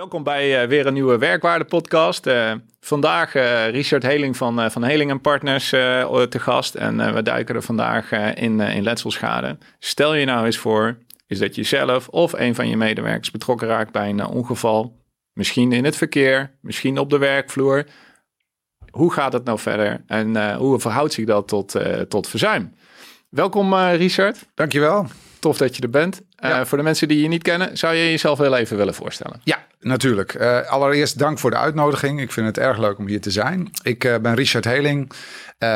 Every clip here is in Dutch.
Welkom bij uh, weer een nieuwe Werkwaarde Podcast. Uh, vandaag uh, Richard Heling van, van Heling Partners te gast. En we duiken er vandaag in, in letselschade. Stel je nou eens voor, is dat je zelf of een van je medewerkers betrokken raakt bij een ongeval. Misschien in het verkeer, misschien op de werkvloer. Hoe gaat het nou verder en hoe verhoudt zich dat tot, tot verzuim? Welkom Richard. Dankjewel. Tof dat je er bent. Ja. voor de mensen die je niet kennen, zou je jezelf wel even willen voorstellen? Ja, Natuurlijk. Uh, allereerst dank voor de uitnodiging. Ik vind het erg leuk om hier te zijn. Ik uh, ben Richard Heling.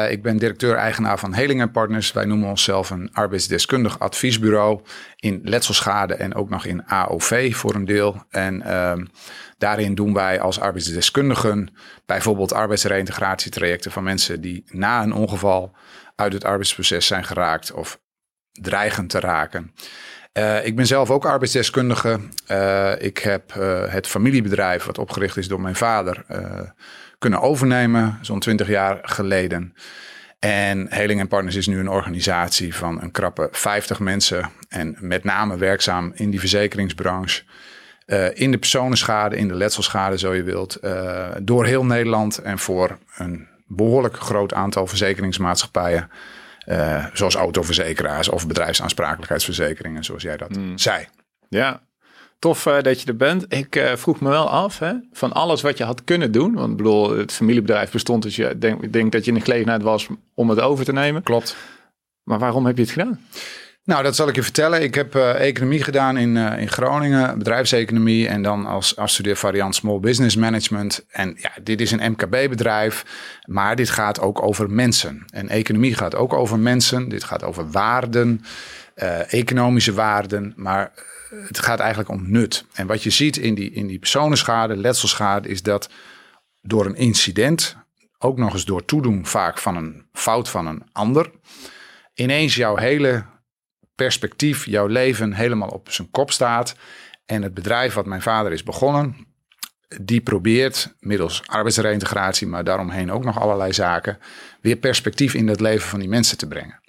Ik ben directeur-eigenaar van Heling Partners. Wij noemen onszelf een arbeidsdeskundig adviesbureau in letselschade en ook nog in AOV voor een deel. En ehm, daarin doen wij als arbeidsdeskundigen bijvoorbeeld arbeidsreïntegratietrajecten van mensen die na een ongeval uit het arbeidsproces zijn geraakt of dreigen te raken. Uh, ik ben zelf ook arbeidsdeskundige. Uh, ik heb uh, het familiebedrijf, wat opgericht is door mijn vader, kunnen overnemen, zo'n twintig jaar geleden. En Heling Partners is nu een organisatie van een krappe 50 mensen. En met name werkzaam in die verzekeringsbranche. in de personenschade, in de letselschade, zo je wilt. door heel Nederland en voor een behoorlijk groot aantal verzekeringsmaatschappijen. Uh, zoals autoverzekeraars of bedrijfsaansprakelijkheidsverzekeringen, zoals jij dat mm. zei. Ja, tof uh, dat je er bent. Ik uh, vroeg me wel af, hè, van alles wat je had kunnen doen. Want ik bedoel, het familiebedrijf bestond, dus je denk, denk dat je in de gelegenheid was om het over te nemen. Klopt. Maar waarom heb je het gedaan? Nou, dat zal ik je vertellen. Ik heb uh, economie gedaan in, uh, in Groningen, bedrijfseconomie en dan als afstudeervariant Small Business Management. En ja, dit is een MKB-bedrijf, maar dit gaat ook over mensen. En economie gaat ook over mensen. Dit gaat over waarden, uh, economische waarden, maar het gaat eigenlijk om nut. En wat je ziet in die, in die personenschade, letselschade, is dat door een incident, ook nog eens door toedoen vaak van een fout van een ander, ineens jouw hele perspectief, jouw leven helemaal op zijn kop staat. En het bedrijf wat mijn vader is begonnen, die probeert middels arbeidsreintegratie, maar daaromheen ook nog allerlei zaken, weer perspectief in het leven van die mensen te brengen.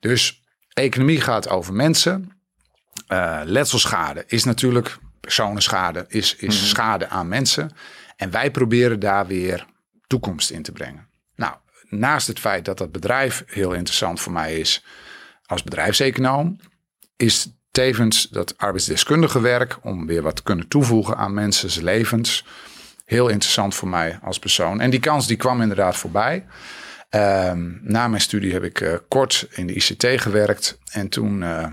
Dus economie gaat over mensen. Uh, letselschade is natuurlijk personenschade, is, is mhm. schade aan mensen. En wij proberen daar weer toekomst in te brengen. Nou, naast het feit dat dat bedrijf heel interessant voor mij is, als bedrijfseconoom is tevens dat arbeidsdeskundige werk om weer wat te kunnen toevoegen aan mensen's levens heel interessant voor mij als persoon. En die kans die kwam inderdaad voorbij. Um, na mijn studie heb ik uh, kort in de ICT gewerkt en toen uh,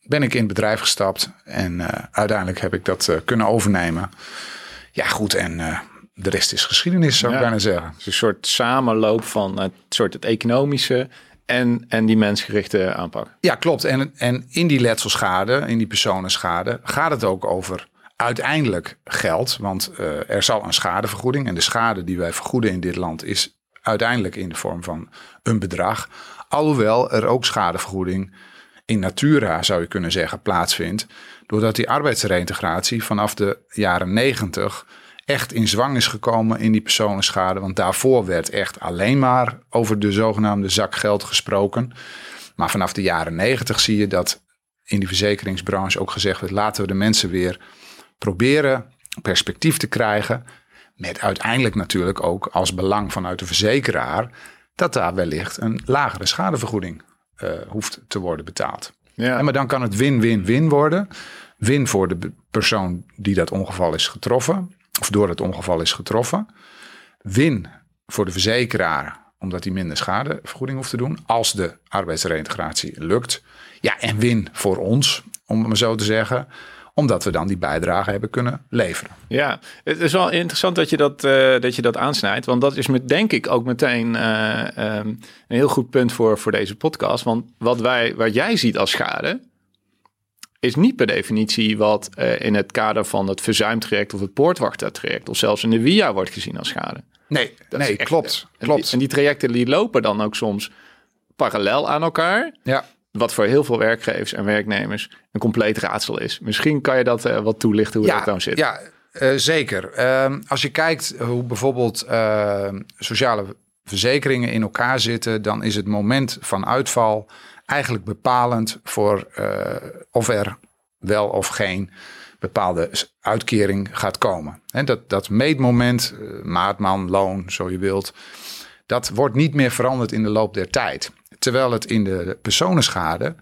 ben ik in het bedrijf gestapt en uh, uiteindelijk heb ik dat kunnen overnemen. Ja, goed en de rest is geschiedenis, zou ik bijna zeggen. een soort samenloop van het soort het economische en, en die mensgerichte aanpak. Ja, klopt. En, en in die letselschade, in die personenschade, gaat het ook over uiteindelijk geld. Want uh, er zal een schadevergoeding. En de schade die wij vergoeden in dit land is uiteindelijk in de vorm van een bedrag. Alhoewel er ook schadevergoeding in natura, zou je kunnen zeggen, plaatsvindt. Doordat die arbeidsreintegratie vanaf de jaren negentig echt in zwang is gekomen in die personenschade. Want daarvoor werd echt alleen maar over de zogenaamde zak geld gesproken. Maar vanaf de jaren negentig zie je dat in die verzekeringsbranche ook gezegd werd: laten we de mensen weer proberen perspectief te krijgen. Met uiteindelijk natuurlijk ook als belang vanuit de verzekeraar dat daar wellicht een lagere schadevergoeding uh, hoeft te worden betaald. Ja. En maar dan kan het win-win-win worden. Win voor de persoon die dat ongeval is getroffen of door het ongeval is getroffen. Win voor de verzekeraar, omdat hij minder schadevergoeding hoeft te doen, als de arbeidsreintegratie lukt. Ja, en win voor ons, om het maar zo te zeggen omdat we dan die bijdrage hebben kunnen leveren. Ja, het is wel interessant dat je dat, uh, dat, je dat aansnijdt. Want dat is met, denk ik ook meteen uh, um, een heel goed punt voor, voor deze podcast. Want wat, wij, wat jij ziet als schade, is niet per definitie wat uh, in het kader van het verzuimtraject of het poortwachtertraject of zelfs in de via wordt gezien als schade. Nee, dat nee echt, klopt. En klopt. Die, en die trajecten die lopen dan ook soms parallel aan elkaar. Ja. Wat voor heel veel werkgevers en werknemers een compleet raadsel is. Misschien kan je dat uh, wat toelichten hoe ja, dat dan zit. Ja, uh, zeker. Uh, als je kijkt hoe bijvoorbeeld ehm, sociale verzekeringen in elkaar zitten, dan is het moment van uitval eigenlijk bepalend voor uh, of er wel of geen bepaalde uitkering gaat komen. En dat, dat meetmoment, uh, maatman, loon, zo je wilt, dat wordt niet meer veranderd in de loop der tijd. Terwijl het in de personenschade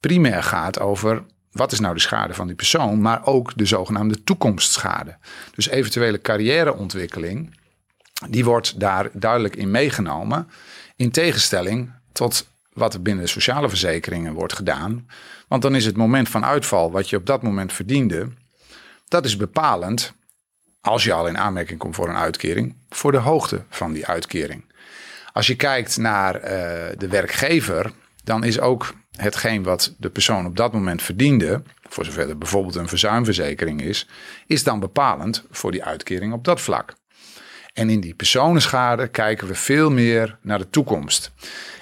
primair gaat over wat is nou de schade van die persoon, maar ook de zogenaamde toekomstschade. Dus eventuele carrièreontwikkeling, die wordt daar duidelijk in meegenomen. In tegenstelling tot wat er binnen de sociale verzekeringen wordt gedaan. Want dan is het moment van uitval, wat je op dat moment verdiende, dat is bepalend, als je al in aanmerking komt voor een uitkering, voor de hoogte van die uitkering. Als je kijkt naar uh, de werkgever, dan is ook hetgeen wat de persoon op dat moment verdiende, voor zover er bijvoorbeeld een verzuimverzekering is, is dan bepalend voor die uitkering op dat vlak. En in die personenschade kijken we veel meer naar de toekomst.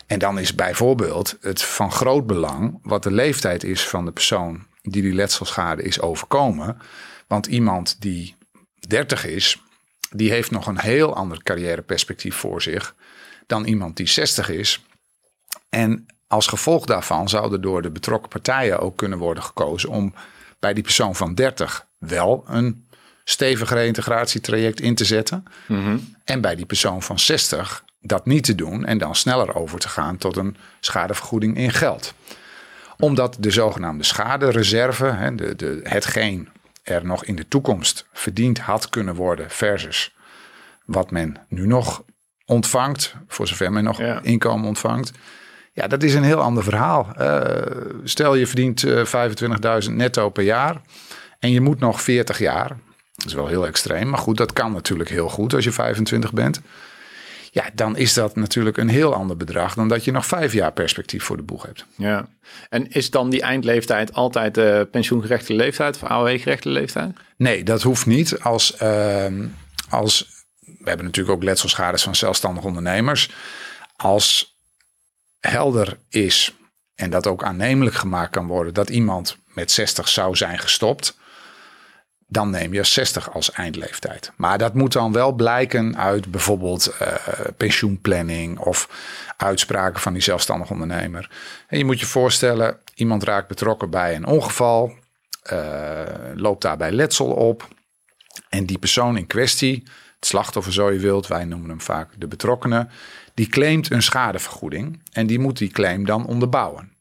En dan is bijvoorbeeld het van groot belang wat de leeftijd is van de persoon die die letselschade is overkomen. Want iemand die 30 is, die heeft nog een heel ander carrièreperspectief voor zich dan iemand die 60 is. En als gevolg daarvan zou er door de betrokken partijen ook kunnen worden gekozen om bij die persoon van 30 wel een stevig reïntegratietraject in te zetten. Mm En bij die persoon van 60 dat niet te doen en dan sneller over te gaan tot een schadevergoeding in geld. Omdat de zogenaamde schadereserve, de, de, hetgeen er nog in de toekomst verdiend had kunnen worden versus wat men nu nog ontvangt, voor zover men nog Ja. inkomen ontvangt. Ja, dat is een heel ander verhaal. Eh, stel je verdient eh, 25.000 netto per jaar en je moet nog 40 jaar. Dat is wel heel extreem, maar goed, dat kan natuurlijk heel goed als je 25 bent. Ja, dan is dat natuurlijk een heel ander bedrag dan dat je nog vijf jaar perspectief voor de boeg hebt. Ja. En is dan die eindleeftijd altijd de pensioengerechte leeftijd of AOW-gerechte leeftijd? Nee, dat hoeft niet. Als, ehm, als, we hebben natuurlijk ook letselschades van zelfstandig ondernemers. Als helder is en dat ook aannemelijk gemaakt kan worden dat iemand met 60 zou zijn gestopt, dan neem je 60 als eindleeftijd. Maar dat moet dan wel blijken uit bijvoorbeeld eh, pensioenplanning of uitspraken van die zelfstandig ondernemer. En je moet je voorstellen, iemand raakt betrokken bij een ongeval, eh, loopt daarbij letsel op. En die persoon in kwestie, het slachtoffer zo je wilt, wij noemen hem vaak de betrokkenen, die claimt een schadevergoeding en die moet die claim dan onderbouwen.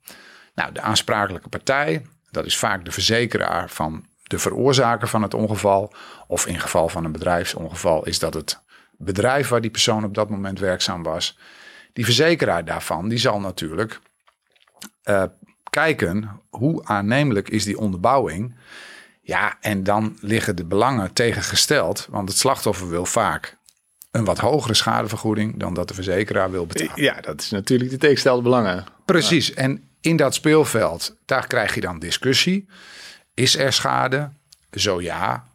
Nou, de aansprakelijke partij, dat is vaak de verzekeraar van de veroorzaker van het ongeval, of in geval van een bedrijfsongeval is dat het bedrijf waar die persoon op dat moment werkzaam was. Die verzekeraar daarvan, die zal natuurlijk uh, kijken hoe aannemelijk is die onderbouwing. Ja, en dan liggen de belangen tegengesteld, want het slachtoffer wil vaak een wat hogere schadevergoeding dan dat de verzekeraar wil betalen. Ja, dat is natuurlijk de tegenstelde belangen. Precies, en in dat speelveld, daar krijg je dan discussie. Is er schade? Zo ja.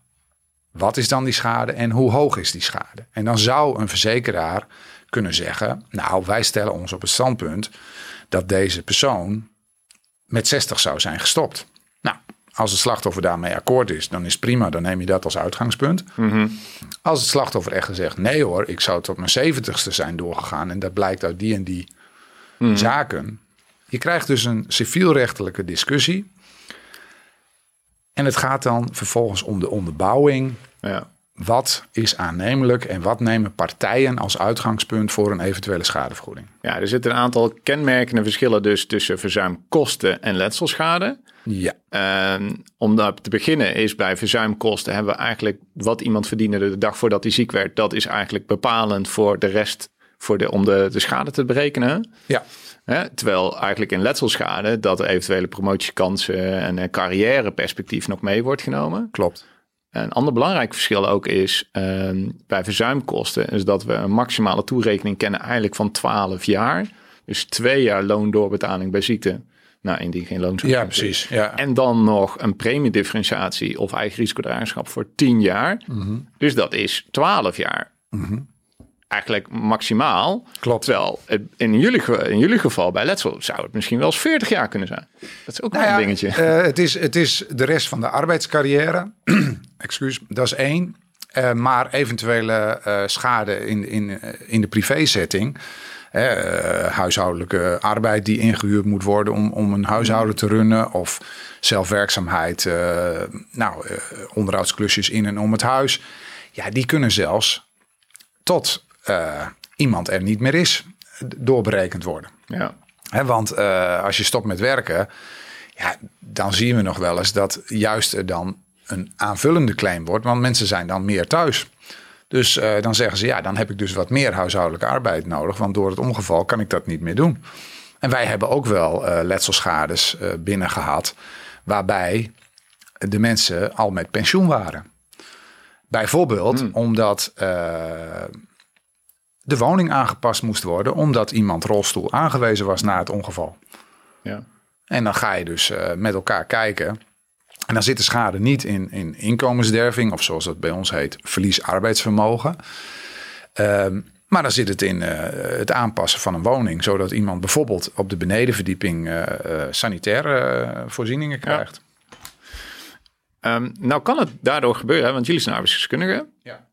Wat is dan die schade en hoe hoog is die schade? En dan zou een verzekeraar kunnen zeggen: Nou, wij stellen ons op het standpunt dat deze persoon met 60 zou zijn gestopt. Nou, als het slachtoffer daarmee akkoord is, dan is prima, dan neem je dat als uitgangspunt. Mm -hmm. Als het slachtoffer echt gezegd: Nee hoor, ik zou tot mijn 70ste zijn doorgegaan en dat blijkt uit die en die mm -hmm. zaken. Je krijgt dus een civielrechtelijke discussie. En het gaat dan vervolgens om de onderbouwing. Ja. Wat is aannemelijk en wat nemen partijen als uitgangspunt voor een eventuele schadevergoeding? Ja, er zitten een aantal kenmerkende verschillen dus tussen verzuimkosten en letselschade. Ja. En om daar te beginnen is bij verzuimkosten hebben we eigenlijk wat iemand verdiende de dag voordat hij ziek werd. Dat is eigenlijk bepalend voor de rest voor de, om de, de schade te berekenen. Ja. Hè? Terwijl eigenlijk in letselschade dat eventuele promotiekansen en een carrièreperspectief nog mee wordt genomen. Klopt. Een ander belangrijk verschil ook is uh, bij verzuimkosten, is dat we een maximale toerekening kennen eigenlijk van 12 jaar. Dus twee jaar loondoorbetaling bij ziekte Nou, indien geen loon. Ja, precies. Ja. En dan nog een premiedifferentiatie of eigen risicodragerschap voor 10 jaar. Mhm. Dus dat is 12 jaar. Eigenlijk maximaal. Klopt. Terwijl het in, jullie, in jullie geval bij Letsel zou het misschien wel eens 40 jaar kunnen zijn. Dat is ook wel Nou een ja, dingetje. eh, het, is, het is de rest van de arbeidscarrière. Excuus, dat is één. Eh, maar eventuele eh, schade in, in, in de privézetting. huishoudelijke arbeid die ingehuurd moet worden om, om een huishouden te runnen. Of zelfwerkzaamheid, nou, onderhoudsklusjes in en om het huis. Ja, die kunnen zelfs tot eh, iemand er niet meer is doorberekend worden. ja. Want eh, als je stopt met werken, ja, dan zien we nog wel eens dat juist er dan een aanvullende claim wordt. Want mensen zijn dan meer thuis. Dus eh, dan zeggen ze, ja, dan heb ik dus wat meer huishoudelijke arbeid nodig. Want door het ongeval kan ik dat niet meer doen. En wij hebben ook wel letselschades eh binnen gehad. Waarbij de mensen al met pensioen waren. Bijvoorbeeld omdat eh, de woning aangepast moest worden. Omdat iemand rolstoel aangewezen was na het ongeval. ja. En dan ga je dus eh, met elkaar kijken. En dan zit de schade niet in, in inkomensderving, of zoals dat bij ons heet, verlies arbeidsvermogen. Ehm, maar dan zit het in eh, het aanpassen van een woning, zodat iemand bijvoorbeeld op de benedenverdieping eh, sanitaire voorzieningen krijgt. Ehm, nou kan het daardoor gebeuren, want jullie zijn arbeidsdeskundigen. Ja.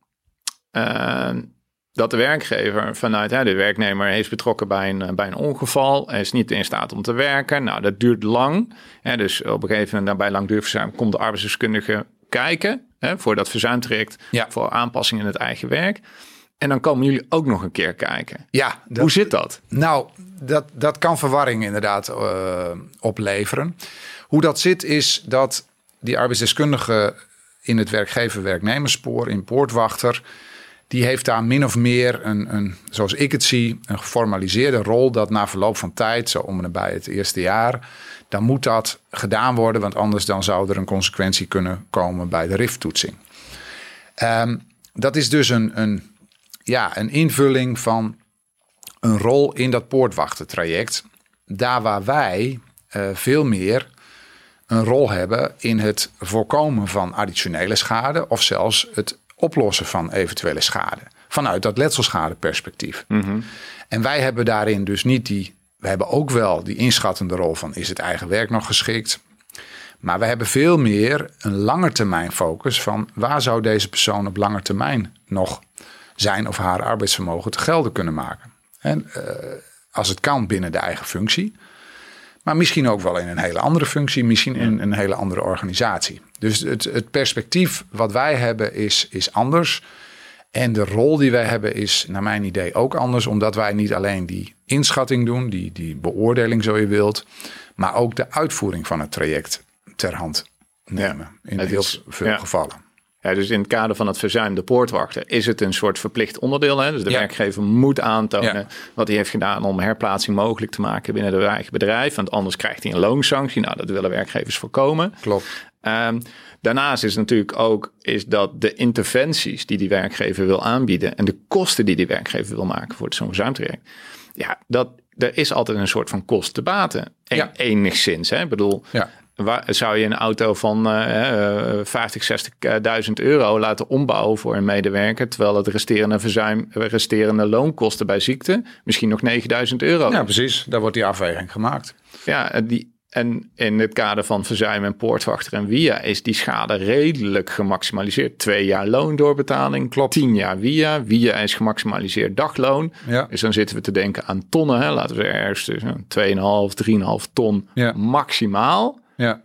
Dat de werkgever vanuit hè, de werknemer heeft betrokken bij een, bij een ongeval. Is niet in staat om te werken. Nou, dat duurt lang. Hè, dus op een gegeven moment bij langdurig verzuim komt de arbeidsdeskundige kijken hè, voor dat verzuimtraject. Ja. Voor aanpassingen in het eigen werk. En dan komen jullie ook nog een keer kijken. Ja, dat- Hoe zit dat? Nou, dat, dat kan verwarring inderdaad eh, opleveren. Hoe dat zit is dat die arbeidsdeskundige in het werkgever-werknemerspoor, in Poortwachter, die heeft daar min of meer een, een, zoals ik het zie, een geformaliseerde rol dat na verloop van tijd, zo om en bij het eerste jaar, dan moet dat gedaan worden, want anders dan zou er een consequentie kunnen komen bij de RIF-toetsing. Ehm, dat is dus een, een, ja, een invulling van een rol in dat poortwachtentraject. Daar waar wij eh, veel meer een rol hebben in het voorkomen van additionele schade of zelfs het oplossen van eventuele schade. Vanuit dat letselschadeperspectief. En wij hebben daarin dus niet die. We hebben ook wel die inschattende rol van is het eigen werk nog geschikt? Maar we hebben veel meer een langetermijn focus van waar zou deze persoon op lange termijn nog zijn of haar arbeidsvermogen te gelden kunnen maken. En eh, als het kan binnen de eigen functie. Maar misschien ook wel in een hele andere functie, misschien in een hele andere organisatie. Dus het, het perspectief wat wij hebben is, is anders. En de rol die wij hebben is naar mijn idee ook anders, omdat wij niet alleen die inschatting doen, die, die beoordeling zo je wilt, maar ook de uitvoering van het traject ter hand nemen. in het heel is- veel ja. gevallen. Ja, dus in het kader van het verzuim de poortwachter is het een soort verplicht onderdeel. Hè? Dus de Ja. werkgever moet aantonen wat hij heeft gedaan om herplaatsing mogelijk te maken binnen de eigen bedrijf. Want anders krijgt hij een loonsanctie. Nou, dat willen werkgevers voorkomen. Klopt. Ehm, daarnaast is natuurlijk ook is dat de interventies die die werkgever wil aanbieden en de kosten die die werkgever wil maken voor zo'n verzuimtraject. Ja, dat er is altijd een soort van kost te baten. En, Ja. Enigszins. Hè? Ik bedoel, Ja. Waar, zou je een auto van eh, eh, 50, 60.000 euro laten ombouwen voor een medewerker, terwijl het resterende verzuim, resterende loonkosten bij ziekte misschien nog 9000 euro. Ja, precies. Daar wordt die afweging gemaakt. Ja, en, die, en in het kader van verzuim en poortwachter en via is die schade redelijk gemaximaliseerd. Twee jaar loondoorbetaling, Klopt. tien jaar via. Via is gemaximaliseerd dagloon. Ja. Dus dan zitten we te denken aan tonnen. Hè? Laten we ergens tussen 2,5, 3,5 ton Ja. maximaal. Ja.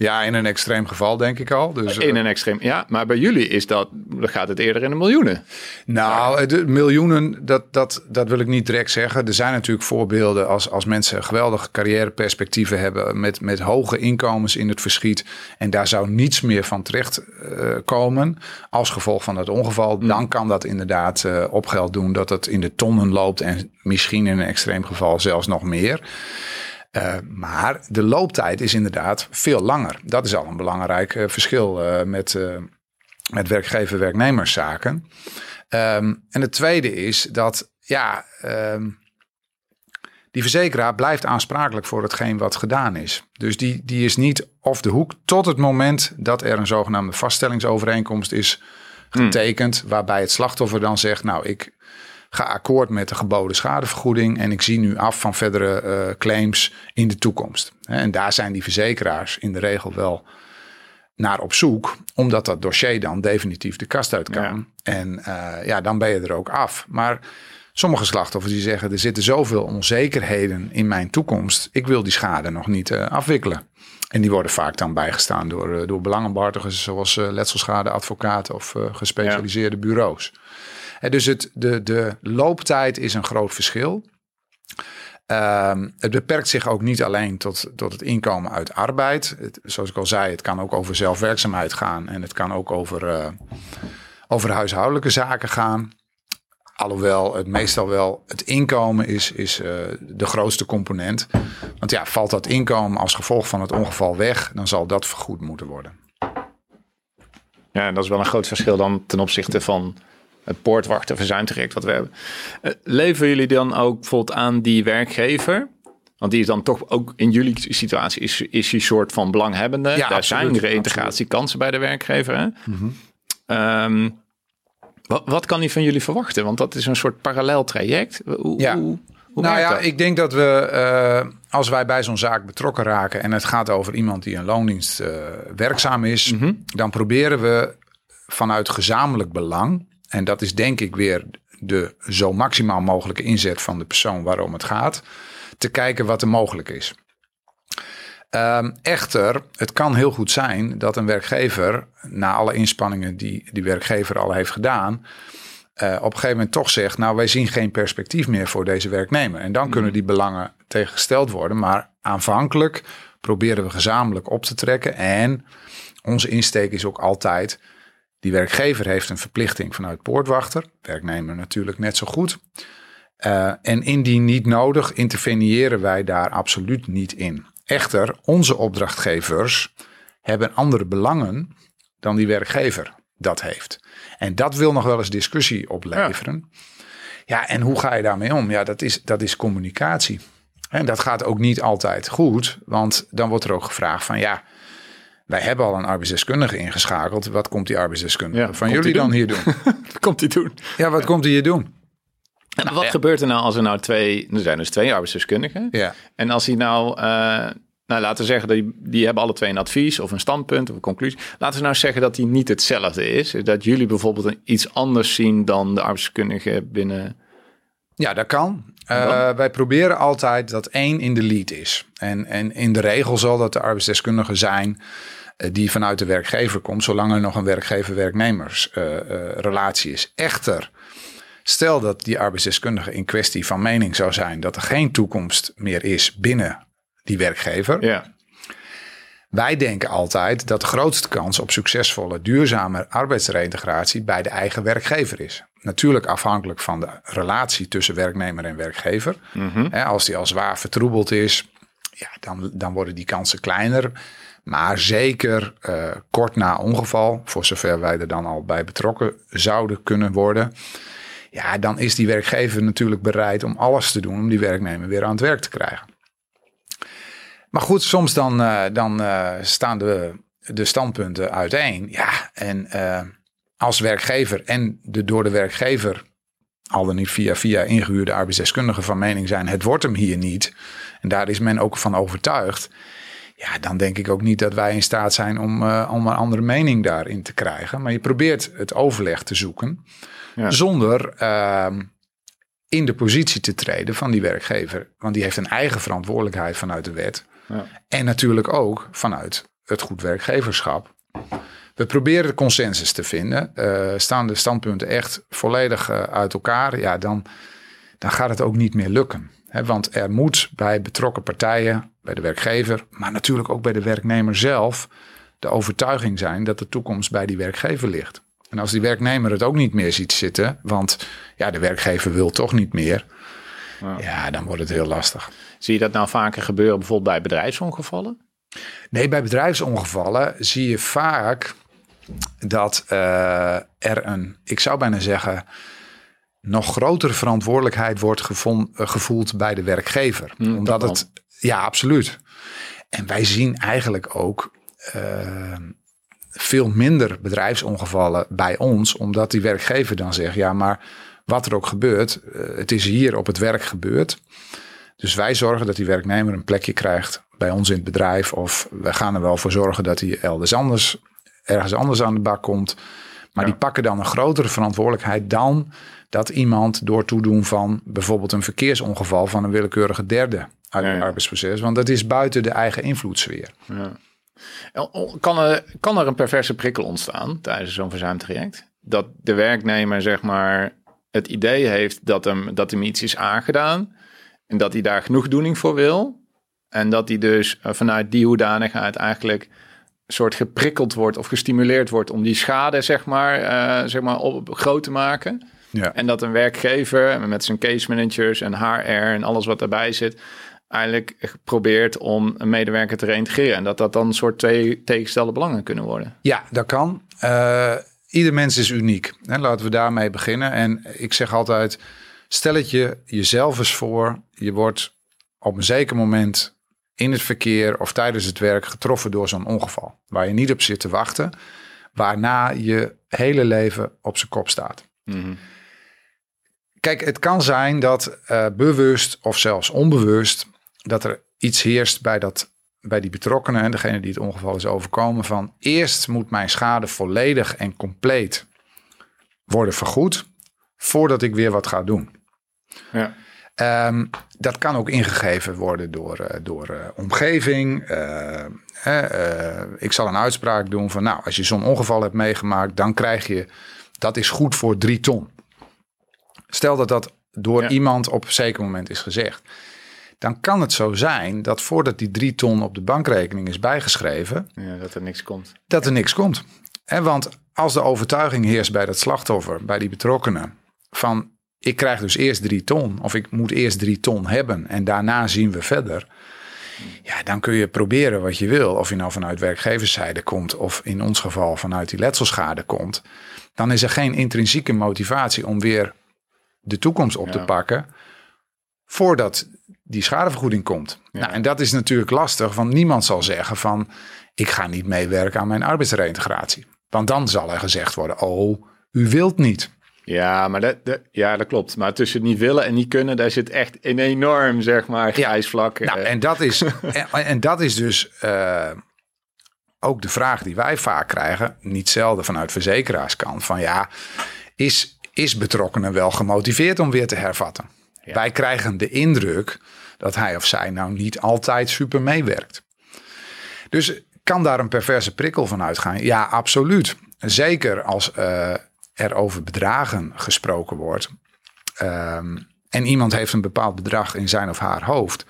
Ja, in een extreem geval denk ik al. Dus, In een extreem. Ja, maar bij jullie is dat, gaat het eerder in de miljoenen. Nou, de miljoenen, dat, dat, dat wil ik niet direct zeggen. Er zijn natuurlijk voorbeelden als, als mensen geweldige carrièreperspectieven hebben met, met hoge inkomens in het verschiet. En daar zou niets meer van terecht eh, komen als gevolg van het ongeval. Dan kan dat inderdaad eh, op geld doen dat het in de tonnen loopt en misschien in een extreem geval zelfs nog meer. Uh, maar de looptijd is inderdaad veel langer. Dat is al een belangrijk uh, verschil uh, met, met werkgever-werknemerszaken. Um, en het tweede is dat, ja, um, die verzekeraar blijft aansprakelijk voor hetgeen wat gedaan is. Dus die, die is niet off de hoek tot het moment dat er een zogenaamde vaststellingsovereenkomst is getekend. Waarbij het slachtoffer dan zegt, nou ik ga akkoord met de geboden schadevergoeding en ik zie nu af van verdere uh, claims in de toekomst. En daar zijn die verzekeraars in de regel wel naar op zoek, omdat dat dossier dan definitief de kast uit kan. En uh, ja, dan ben je er ook af. Maar sommige slachtoffers die zeggen, er zitten zoveel onzekerheden in mijn toekomst, ik wil die schade nog niet uh, afwikkelen. En die worden vaak dan bijgestaan door, door belangenbehartigers zoals letselschadeadvocaten of gespecialiseerde ja. bureaus. En dus het, de, de looptijd is een groot verschil. Uh, het beperkt zich ook niet alleen tot, tot het inkomen uit arbeid. Zoals ik al zei, het kan ook over zelfwerkzaamheid gaan en het kan ook over, uh, over huishoudelijke zaken gaan. Alhoewel het meestal wel het inkomen is, is uh, de grootste component. Want ja, valt dat inkomen als gevolg van het ongeval weg, dan zal dat vergoed moeten worden. Ja, dat is wel een groot verschil dan ten opzichte van het poortwachten verzuimtraject wat we hebben. Uh, leveren jullie dan ook bijvoorbeeld aan die werkgever? Want die is dan toch ook in jullie situatie is, is die soort van belanghebbende. Ja, Daar absoluut, zijn reïntegratiekansen bij de werkgever. Hè? Mm -hmm. um, wat, wat, kan hij van jullie verwachten? Want dat is een soort parallel traject. Hoe, ja. Hoe, hoe nou ja, dat? ik denk dat we, uh, als wij bij zo'n zaak betrokken raken en het gaat over iemand die een loondienst uh, werkzaam is, mm -hmm. dan proberen we vanuit gezamenlijk belang en dat is denk ik weer de zo maximaal mogelijke inzet van de persoon waarom het gaat. Te kijken wat er mogelijk is. Um, echter, het kan heel goed zijn dat een werkgever, na alle inspanningen die die werkgever al heeft gedaan, uh, op een gegeven moment toch zegt: Nou, wij zien geen perspectief meer voor deze werknemer. En dan mm. kunnen die belangen tegengesteld worden. Maar aanvankelijk proberen we gezamenlijk op te trekken. En onze insteek is ook altijd die werkgever heeft een verplichting vanuit poortwachter, werknemer natuurlijk net zo goed. Uh, en indien niet nodig, interveneren wij daar absoluut niet in. Echter, onze opdrachtgevers hebben andere belangen dan die werkgever dat heeft. En dat wil nog wel eens discussie opleveren. Ja, ja en hoe ga je daarmee om? Ja, dat is, dat is communicatie. En dat gaat ook niet altijd goed, want dan wordt er ook gevraagd van ja, wij hebben al een arbeidsdeskundige ingeschakeld. Wat komt die arbeidsdeskundige van jullie dan hier doen? wat komt hij doen? Ja, wat komt hij hier doen? En nou, wat ja. gebeurt er nou als er nou twee, er zijn dus twee arbeidsdeskundigen. Ja. En als hij nou, uh, nou laten we zeggen, die, die hebben alle twee een advies of een standpunt of een conclusie. Laten we nou zeggen dat die niet hetzelfde is. Dat jullie bijvoorbeeld iets anders zien dan de arbeidsdeskundige binnen... Ja, dat kan. Uh, wij proberen altijd dat één in de lead is. En, en in de regel zal dat de arbeidsdeskundige zijn eh, die vanuit de werkgever komt, zolang er nog een werkgever-werknemersrelatie uh, is. Echter, stel dat die arbeidsdeskundige in kwestie van mening zou zijn dat er geen toekomst meer is binnen die werkgever. Ja. Wij denken altijd dat de grootste kans op succesvolle, duurzame arbeidsreintegratie bij de eigen werkgever is. Natuurlijk afhankelijk van de relatie tussen werknemer en werkgever. Mm -hmm. als die al zwaar vertroebeld is, ja, dan, dan worden die kansen kleiner. Maar zeker uh, kort na ongeval, voor zover wij er dan al bij betrokken zouden kunnen worden. Ja, dan is die werkgever natuurlijk bereid om alles te doen om die werknemer weer aan het werk te krijgen. Maar goed, soms dan, uh, dan uh, staan de, de standpunten uiteen. Ja, en als werkgever en de door de werkgever al dan niet via via ingehuurde arbeidsdeskundigen van mening zijn, het wordt hem hier niet. En daar is men ook van overtuigd. Ja, dan denk ik ook niet dat wij in staat zijn om, uh, om een andere mening daarin te krijgen. Maar je probeert het overleg te zoeken ja. zonder uh, in de positie te treden van die werkgever. Want die heeft een eigen verantwoordelijkheid vanuit de wet. Ja. En natuurlijk ook vanuit het goed werkgeverschap. We proberen consensus te vinden. Uh, staan de standpunten echt volledig uh, uit elkaar, ja, dan, dan gaat het ook niet meer lukken. He, want er moet bij betrokken partijen, bij de werkgever, maar natuurlijk ook bij de werknemer zelf, de overtuiging zijn dat de toekomst bij die werkgever ligt. En als die werknemer het ook niet meer ziet zitten, want ja, de werkgever wil toch niet meer, ja, ja dan wordt het heel lastig. Zie je dat nou vaker gebeuren bijvoorbeeld bij bedrijfsongevallen? Nee, bij bedrijfsongevallen zie je vaak dat uh, er een, ik zou bijna zeggen, nog grotere verantwoordelijkheid wordt eh, gevoeld bij de werkgever. Hm, Omdat dat het, ja, absoluut. En wij zien eigenlijk ook eh, veel minder bedrijfsongevallen bij ons, omdat die werkgever dan zegt: ja, maar wat er ook gebeurt, eh, het is hier op het werk gebeurd. Dus wij zorgen dat die werknemer een plekje krijgt bij ons in het bedrijf, of we gaan er wel voor zorgen dat hij elders anders, ergens anders aan de bak komt. Maar Ja. die pakken dan een grotere verantwoordelijkheid dan dat iemand door toedoen van bijvoorbeeld een verkeersongeval van een willekeurige derde uit het ja. arbeidsproces. Want dat is buiten de eigen invloedssfeer. Ja. En Kan er, kan er een perverse prikkel ontstaan tijdens zo'n verzuimtraject? Dat de werknemer zeg maar het idee heeft dat hem, dat hem iets is aangedaan en dat hij daar genoegdoening voor wil. En dat hij dus eh, vanuit die hoedanigheid eigenlijk soort geprikkeld wordt of gestimuleerd wordt om die schade zeg maar, eh, zeg maar op, groot te maken. Ja. En dat een werkgever met zijn case managers en HR en alles wat daarbij zit, eigenlijk probeert om een medewerker te reintegreren. En dat dat dan een soort twee tegenstelde belangen kunnen worden. Ja, dat kan. Eh, ieder mens is uniek. Hè, laten we daarmee beginnen. En ik zeg altijd, stel het je jezelf eens voor. Je wordt op een zeker moment in het verkeer of tijdens het werk getroffen door zo'n ongeval. Waar je niet op zit te wachten. Waarna je hele leven op zijn kop staat. Kijk, het kan zijn dat eh, bewust of zelfs onbewust dat er iets heerst bij, dat, bij die betrokkenen en degene die het ongeval is overkomen van eerst moet mijn schade volledig en compleet worden vergoed voordat ik weer wat ga doen. Ja. Ehm, dat kan ook ingegeven worden door, eh, door eh, omgeving. Ik zal een uitspraak doen van, nou, als je zo'n ongeval hebt meegemaakt, dan krijg je, dat is goed voor drie ton. Stel dat dat door Ja. iemand op een zeker moment is gezegd. Dan kan het zo zijn dat voordat die drie ton op de bankrekening is bijgeschreven, ja, dat er niks komt. dat er niks komt. En want als de overtuiging heerst bij dat slachtoffer, bij die betrokkenen, van ik krijg dus eerst drie ton of ik moet eerst drie ton hebben en daarna zien we verder. Ja, dan kun je proberen wat je wil. Of je nou vanuit werkgeverszijde komt of in ons geval vanuit die letselschade komt. Dan is er geen intrinsieke motivatie om weer de toekomst op te pakken voordat die schadevergoeding komt. Ja. Nou, en dat is natuurlijk lastig, want niemand zal zeggen van ik ga niet meewerken aan mijn arbeidsreintegratie. Want dan zal er gezegd worden, oh, u wilt niet. Ja, maar dat, dat- ja, dat klopt. Maar tussen niet willen en niet kunnen, daar zit echt een enorm, zeg maar, grijs vlak. Nou, eh. en dat is, en, en dat is dus eh, ook de vraag die wij vaak krijgen, niet zelden vanuit verzekeraarskant, van ja, is, is betrokkenen wel gemotiveerd om weer te hervatten? Ja. Wij krijgen de indruk dat hij of zij nou niet altijd super meewerkt. Dus kan daar een perverse prikkel van uitgaan? Ja, absoluut. Zeker als eh, er over bedragen gesproken wordt. Ehm, en iemand heeft een bepaald bedrag in zijn of haar hoofd.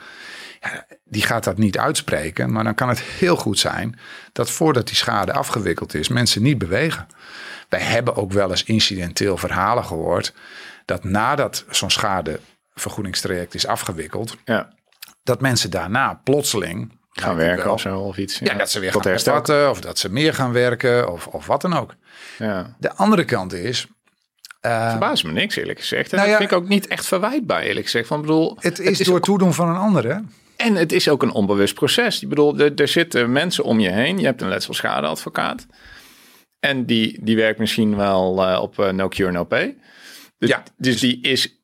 Ja, die gaat dat niet uitspreken. Maar dan kan het heel goed zijn dat voordat die schade afgewikkeld is, mensen niet bewegen. Wij hebben ook wel eens incidenteel verhalen gehoord. Dat nadat zo'n schadevergoedingstraject is afgewikkeld, ja, dat mensen daarna plotseling gaan werken wel, of zo, of iets. Ja, dat ze weer Tot gaan hervatten, of dat ze meer gaan werken, of, of wat dan ook. Ja. De andere kant is, eh, Verbaast me niks, eerlijk gezegd. En Nou dat vind ik ook niet echt verwijtbaar, eerlijk gezegd. Van, bedoel, het is, door toedoen van een ander, hè? En het is ook een onbewust proces. Ik bedoel, er, er zitten mensen om je heen. Je hebt een letselschadeadvocaat. En die, die werkt misschien wel eh, op eh, no cure, no pay. Dus, Ja. dus die is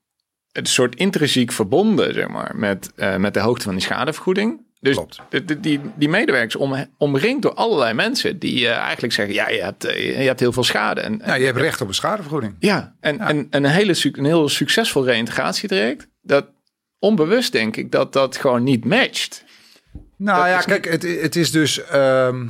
een soort intrinsiek verbonden, zeg maar, met, eh, met de hoogte van die schadevergoeding. Dus de- die, die medewerkers om, omringd door allerlei mensen die eigenlijk zeggen, ja, je hebt, je hebt heel veel schade. En, Ja, je hebt recht op een schadevergoeding. ja, en, en, en een, hele, een heel succesvol reïntegratietraject, dat onbewust denk ik dat dat gewoon niet matcht. Nou Dat ja, is kijk, het, het is dus. ehm,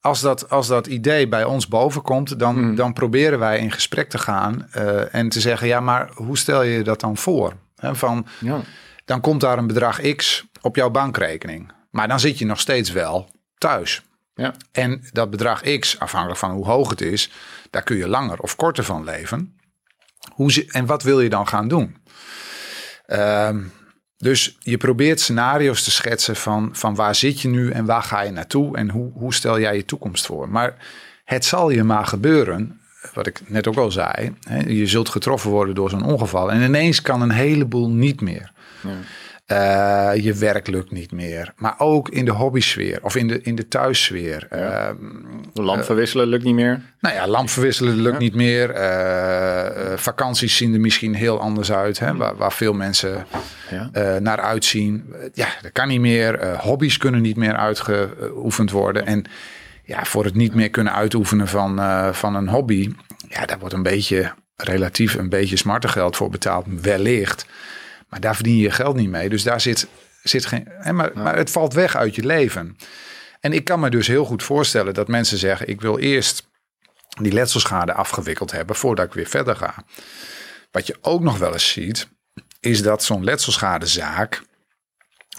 als, dat, als dat idee bij ons bovenkomt, dan, Hmm. dan proberen wij in gesprek te gaan eh, en te zeggen: ja, maar hoe stel je dat dan voor? Hè, van, Ja. dan komt daar een bedrag X op jouw bankrekening. Maar dan zit je nog steeds wel thuis. Ja. En dat bedrag X, afhankelijk van hoe hoog het is, daar kun je langer of korter van leven. Hoe ze, en wat wil je dan gaan doen? Ehm, dus je probeert scenario's te schetsen van, van waar zit je nu en waar ga je naartoe en hoe, hoe stel jij je toekomst voor. Maar het zal je maar gebeuren wat ik net ook al zei, hè, je zult getroffen worden door zo'n ongeval. En ineens kan een heleboel niet meer. Ja. Eh, je werk lukt niet meer. Maar ook in de hobbysfeer of in de, in de thuissfeer. Ja. Ehm, lamp verwisselen lukt niet meer. nou ja, lamp verwisselen lukt Ja. niet meer. Eh, eh, vakanties zien er misschien heel anders uit. Hè, waar, waar veel mensen Ja. eh, naar uitzien. Eh, Ja, dat kan niet meer. Eh, hobby's kunnen niet meer uitgeoefend worden. En ja, voor het niet meer kunnen uitoefenen van, eh, van een hobby. Ja, daar wordt een beetje relatief een beetje smartengeld voor betaald. Wellicht. Maar daar verdien je je geld niet mee. Dus daar zit, zit geen. Hè, maar, maar het valt weg uit je leven. En ik kan me dus heel goed voorstellen dat mensen zeggen: ik wil eerst die letselschade afgewikkeld hebben voordat ik weer verder ga. Wat je ook nog wel eens ziet, is dat zo'n letselschadezaak,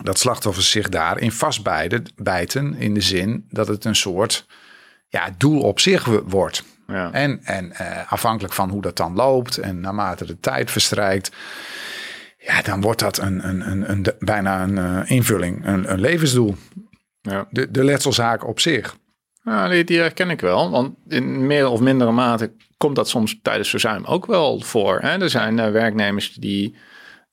dat slachtoffers zich daarin vastbijten bijten in de zin dat het een soort ja, doel op zich wordt. Ja. En, en eh, afhankelijk van hoe dat dan loopt en naarmate de tijd verstrijkt, ja, dan wordt dat een, een, een, een, bijna een eh, invulling, een, een levensdoel. Ja. De, de letselzaak op zich. Die, die herken ik wel. Want in meer of mindere mate komt dat soms tijdens verzuim ook wel voor. Hè? Er zijn eh, werknemers die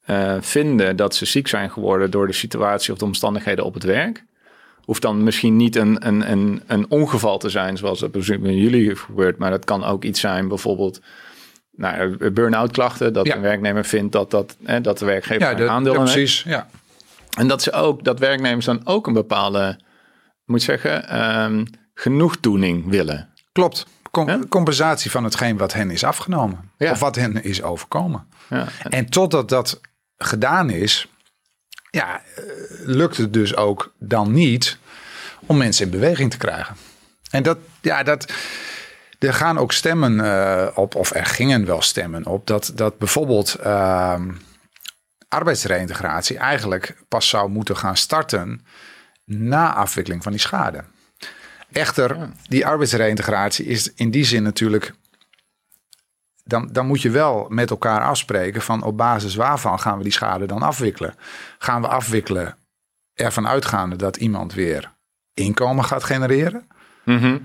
eh, vinden dat ze ziek zijn geworden door de situatie of de omstandigheden op het werk. Hoeft dan misschien niet een, een, een, een ongeval te zijn, zoals dat bij jullie gebeurt. Maar dat kan ook iets zijn, bijvoorbeeld nou, eh, burn-out klachten. Dat Ja. een werknemer vindt dat, dat, hè, dat de werkgever Ja, de, aandeel ja, heeft. precies. Ja. En dat ze ook, dat werknemers dan ook een bepaalde, moet zeggen, ehm, genoegdoening willen. Klopt. Com- Ja? Compensatie van hetgeen wat hen is afgenomen. Ja. Of wat hen is overkomen. Ja, en- En totdat dat gedaan is, ja, eh, lukt het dus ook dan niet om mensen in beweging te krijgen. En dat, ja, dat. Er gaan ook stemmen eh, op, of er gingen wel stemmen op, dat, dat bijvoorbeeld ehm arbeidsreïntegratie eigenlijk pas zou moeten gaan starten na afwikkeling van die schade. Echter, die arbeidsreïntegratie is in die zin natuurlijk dan, dan moet je wel met elkaar afspreken van op basis waarvan gaan we die schade dan afwikkelen. Gaan we afwikkelen ervan uitgaande dat iemand weer inkomen gaat genereren? Mhm.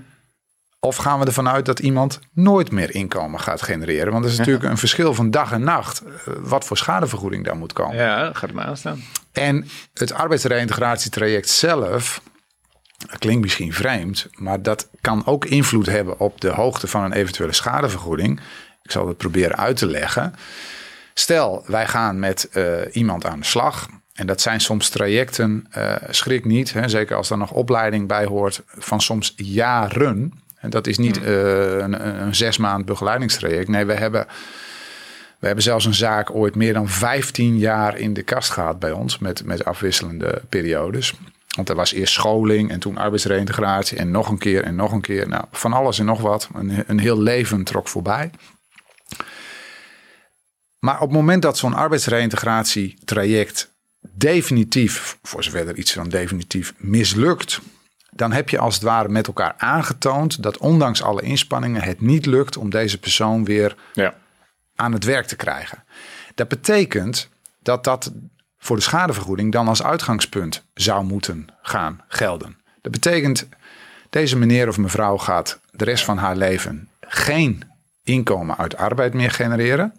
Of gaan we ervan uit dat iemand nooit meer inkomen gaat genereren? Want er is natuurlijk een verschil van dag en nacht eh, wat voor schadevergoeding daar moet komen. ja, dat gaat me aanstaan. En het arbeidsreïntegratietraject zelf, dat klinkt misschien vreemd, maar dat kan ook invloed hebben op de hoogte van een eventuele schadevergoeding. Ik zal het proberen uit te leggen. Stel, wij gaan met eh, iemand aan de slag. En dat zijn soms trajecten, eh, schrik niet, hè, zeker als er nog opleiding bij hoort, van soms jaren. En dat is niet eh, een, een zes maand begeleidingstraject. Nee, we hebben we hebben zelfs een zaak ooit meer dan 15 jaar in de kast gehad bij ons met, met afwisselende periodes. Want er was eerst scholing en toen arbeidsreïntegratie en nog een keer en nog een keer. Nou, van alles en nog wat. Een, een heel leven trok voorbij. Maar op het moment dat zo'n arbeidsreïntegratietraject definitief, voor zover er iets dan definitief mislukt, dan heb je als het ware met elkaar aangetoond dat ondanks alle inspanningen het niet lukt om deze persoon weer Ja. aan het werk te krijgen. Dat betekent dat dat voor de schadevergoeding dan als uitgangspunt zou moeten gaan gelden. Dat betekent, deze meneer of mevrouw gaat de rest van haar leven geen inkomen uit arbeid meer genereren.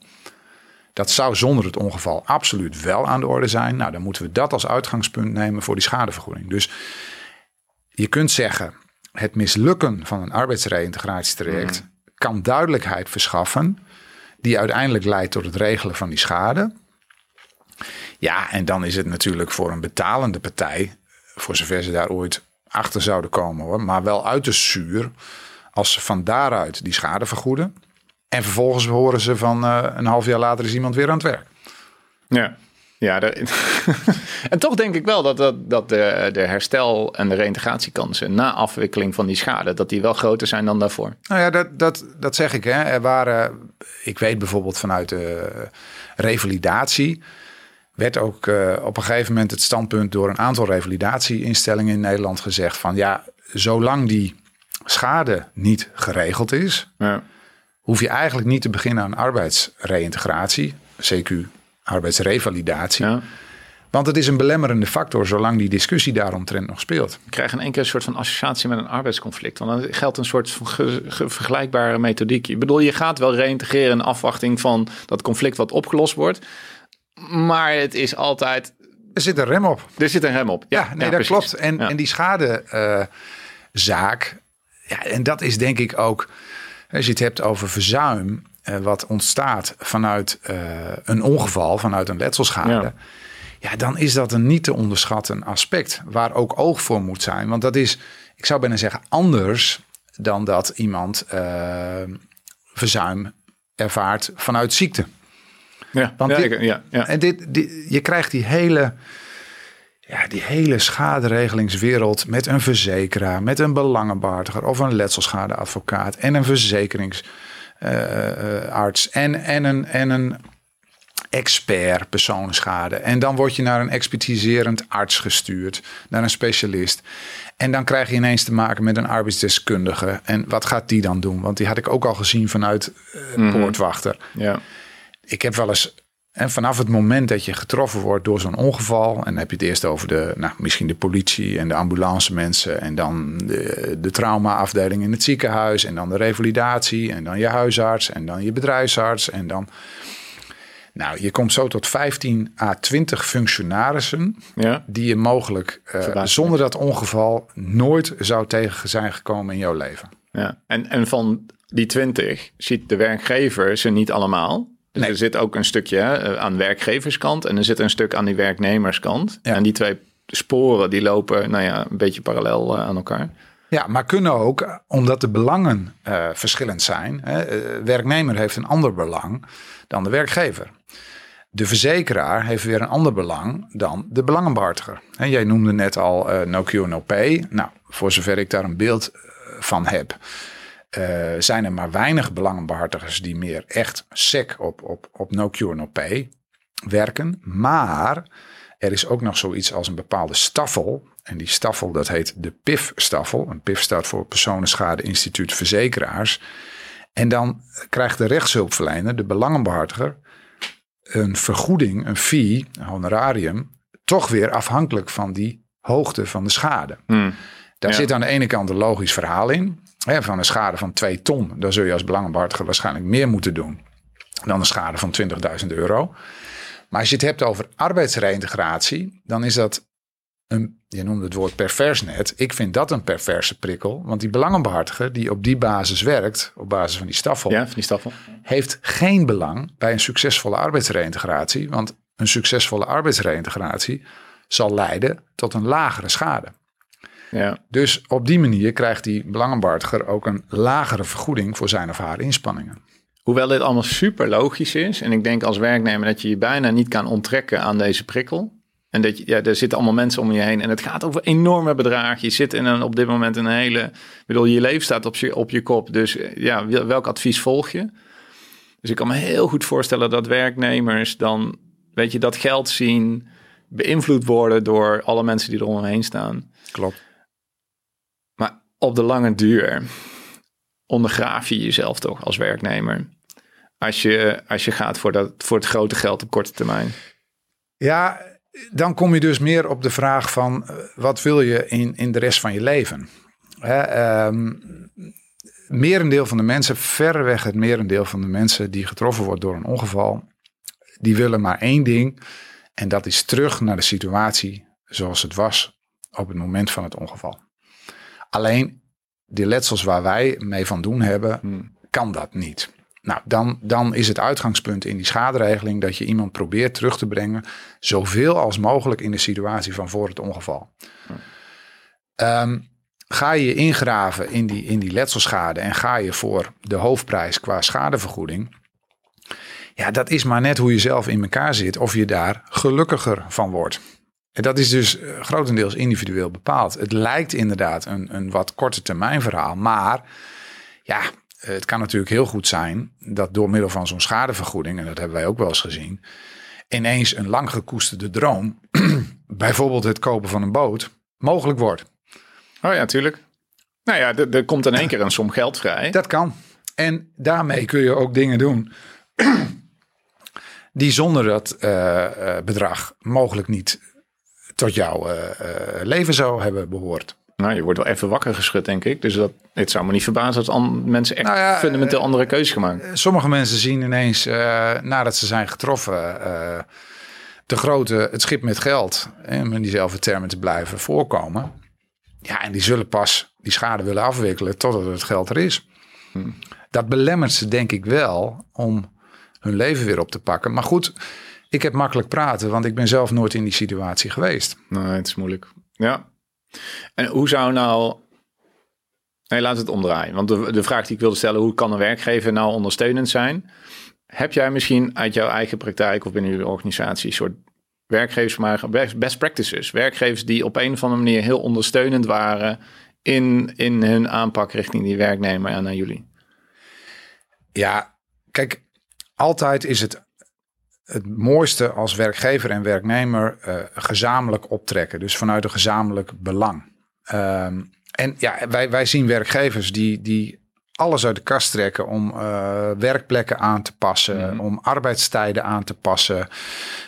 Dat zou zonder het ongeval absoluut wel aan de orde zijn. Nou, dan moeten we dat als uitgangspunt nemen voor die schadevergoeding. Dus je kunt zeggen, het mislukken van een arbeidsreïntegratietraject kan duidelijkheid verschaffen die uiteindelijk leidt tot het regelen van die schade. Ja, en dan is het natuurlijk voor een betalende partij, voor zover ze daar ooit achter zouden komen hoor, maar wel uit de zuur als ze van daaruit die schade vergoeden. En vervolgens horen ze van eh, een half jaar later is iemand weer aan het werk. Ja. Ja, en toch denk ik wel dat, dat, dat de, de herstel- en de reïntegratiekansen na afwikkeling van die schade, dat die wel groter zijn dan daarvoor. Nou ja, dat, dat, dat zeg ik. Hè. Er waren, ik weet bijvoorbeeld vanuit de revalidatie, werd ook eh, op een gegeven moment het standpunt door een aantal revalidatieinstellingen in Nederland gezegd van ja, zolang die schade niet geregeld is, Ja. hoef je eigenlijk niet te beginnen aan arbeidsreïntegratie, CQ arbeidsrevalidatie. Ja. Want het is een belemmerende factor zolang die discussie daaromtrent nog speelt. Ik krijg in één keer een soort van associatie met een arbeidsconflict. Want dan geldt een soort van ge- ge- vergelijkbare methodiek. Ik bedoel, je gaat wel reïntegreren in afwachting van dat conflict wat opgelost wordt. Maar het is altijd, Er zit een rem op. er zit een rem op. Ja, nee, dat precies. klopt. En, Ja. en die schadezaak, ja, en dat is denk ik ook, als je het hebt over verzuim, eh, wat ontstaat vanuit eh, een ongeval, vanuit een letselschade. Ja. Ja. dan is dat een niet te onderschatten aspect waar ook oog voor moet zijn. Want dat is, ik zou bijna zeggen, anders dan dat iemand eh, verzuim ervaart vanuit ziekte. Ja, Want ja, dit- ik- ja, ja. En dit, dit, je krijgt die hele, ja, die hele schaderegelingswereld met een verzekeraar, met een belangenbehartiger of een letselschadeadvocaat en een verzekeringsarts en, en, een, en een expert persoonschade. En dan word je naar een expertiserend arts gestuurd, naar een specialist. En dan krijg je ineens te maken met een arbeidsdeskundige. En wat gaat die dan doen? Want die had ik ook al gezien vanuit eh, poortwachter ja. ik heb wel eens. En vanaf het moment dat je getroffen wordt door zo'n ongeval. En dan heb je het eerst over de, nou, misschien de politie en de ambulance mensen. En dan de, de traumaafdeling in het ziekenhuis. En dan de revalidatie. En dan je huisarts. En dan je bedrijfsarts. En dan. Nou, je komt zo tot 15 à 20 functionarissen. ja. die je mogelijk eh, zonder dat ongeval nooit zou tegen zijn gekomen in jouw leven. Ja, en, en van die twintig ziet de werkgever ze niet allemaal. Dus Nee. er zit ook een stukje hè, aan werkgeverskant en er zit een stuk aan die werknemerskant. Ja. En die twee sporen die lopen nou ja, een beetje parallel eh, aan elkaar. Ja, maar kunnen ook, omdat de belangen eh, verschillend zijn. Hè, eh, werknemer heeft een ander belang dan de werkgever. De verzekeraar heeft weer een ander belang dan de belangenbehartiger. En jij noemde net al eh, no cure no pay. Nou, voor zover ik daar een beeld eh, van heb, eh, zijn er maar weinig belangenbehartigers die meer echt sec op, op, op no cure no pay werken. Maar er is ook nog zoiets als een bepaalde staffel. En die staffel, dat heet de PIF-staffel. Een PIF staat voor Personenschade Instituut Verzekeraars. En dan krijgt de rechtshulpverlener, de belangenbehartiger, een vergoeding, een fee, een honorarium, toch weer afhankelijk van die hoogte van de schade. Hmm. Daar Ja. zit aan de ene kant een logisch verhaal in. Van een schade van 2 ton, dan zul je als belangenbehartiger waarschijnlijk meer moeten doen dan een schade van 20.000 euro. Maar als je het hebt over arbeidsreintegratie, dan is dat een, je noemde het woord pervers net. Ik vind dat een perverse prikkel. Want die belangenbehartiger die op die basis werkt, op basis van die staffel, Ja, van die staffel. heeft geen belang bij een succesvolle arbeidsreintegratie. Want een succesvolle arbeidsreintegratie zal leiden tot een lagere schade. Ja. Dus op die manier krijgt die belangenbehartiger ook een lagere vergoeding voor zijn of haar inspanningen. Hoewel dit allemaal super logisch is. En ik denk als werknemer dat je je bijna niet kan onttrekken aan deze prikkel. En dat je, ja, er zitten allemaal mensen om je heen. En het gaat over enorme bedragen. Je zit in een, op dit moment in een hele... Ik bedoel, je leven staat op je, op je kop. Dus eh, ja, wel- welk advies volg je? Dus ik kan me heel goed voorstellen dat werknemers dan... Weet je, dat geld zien, beïnvloed worden door alle mensen die er om hem heen staan. Klopt. Op de lange duur ondergraaf je jezelf toch als werknemer. Als je, als je gaat voor, dat, voor het grote geld op korte termijn. Ja, dan kom je dus meer op de vraag van eh, wat wil je in, in de rest van je leven? Hè, ehm, merendeel van de mensen, verreweg het merendeel van de mensen die getroffen wordt door een ongeval, die willen maar één ding. En dat is terug naar de situatie zoals het was op het moment van het ongeval. Alleen die letsels waar wij mee van doen hebben, Hmm. kan dat niet. Nou, dan, dan is het uitgangspunt in die schaderegeling dat je iemand probeert terug te brengen, zoveel als mogelijk in de situatie van voor het ongeval. Ehm, ga je je ingraven in die, in die letselschade en ga je voor de hoofdprijs qua schadevergoeding. Ja, dat is maar net hoe je zelf in elkaar zit, of je daar gelukkiger van wordt. En dat is dus eh, grotendeels individueel bepaald. Het lijkt inderdaad een, een wat korte termijn verhaal, maar ja, het kan natuurlijk heel goed zijn dat door middel van zo'n schadevergoeding, en dat hebben wij ook wel eens gezien, ineens een lang gekoesterde droom, bijvoorbeeld het kopen van een boot, mogelijk wordt. Oh ja, tuurlijk. Nou ja, er, er komt in één keer een som geld vrij. Dat kan. En daarmee kun je ook dingen doen die zonder dat eh, eh, bedrag mogelijk niet tot jouw eh, eh, leven zou hebben behoord. Nou, je wordt wel even wakker geschud, denk ik. Dus dat, het zou me niet verbazen dat mensen echt Nou ja, fundamenteel andere keuzes gemaakt. Eh, Sommige mensen zien ineens, eh, nadat ze zijn getroffen, eh, de grote, het schip met geld, eh, om in diezelfde termen te blijven voorkomen. Ja, en die zullen pas die schade willen afwikkelen totdat het geld er is. Dat belemmert ze denk ik wel om hun leven weer op te pakken. Maar goed, ik heb makkelijk praten, want ik ben zelf nooit in die situatie geweest. Nee, het is moeilijk. Ja. En hoe zou nou... Nee, laat het omdraaien. Want de, de vraag die ik wilde stellen, hoe kan een werkgever nou ondersteunend zijn? Heb jij misschien uit jouw eigen praktijk of binnen je organisatie een soort werkgevers, maar best best practices? Werkgevers die op een of andere manier heel ondersteunend waren in, in hun aanpak richting die werknemer en naar jullie? Ja, kijk, altijd is het het mooiste als werkgever en werknemer eh, gezamenlijk optrekken. Dus vanuit een gezamenlijk belang. Ehm, en ja, wij, wij zien werkgevers die, die alles uit de kast trekken om eh, werkplekken aan te passen, om arbeidstijden aan te passen.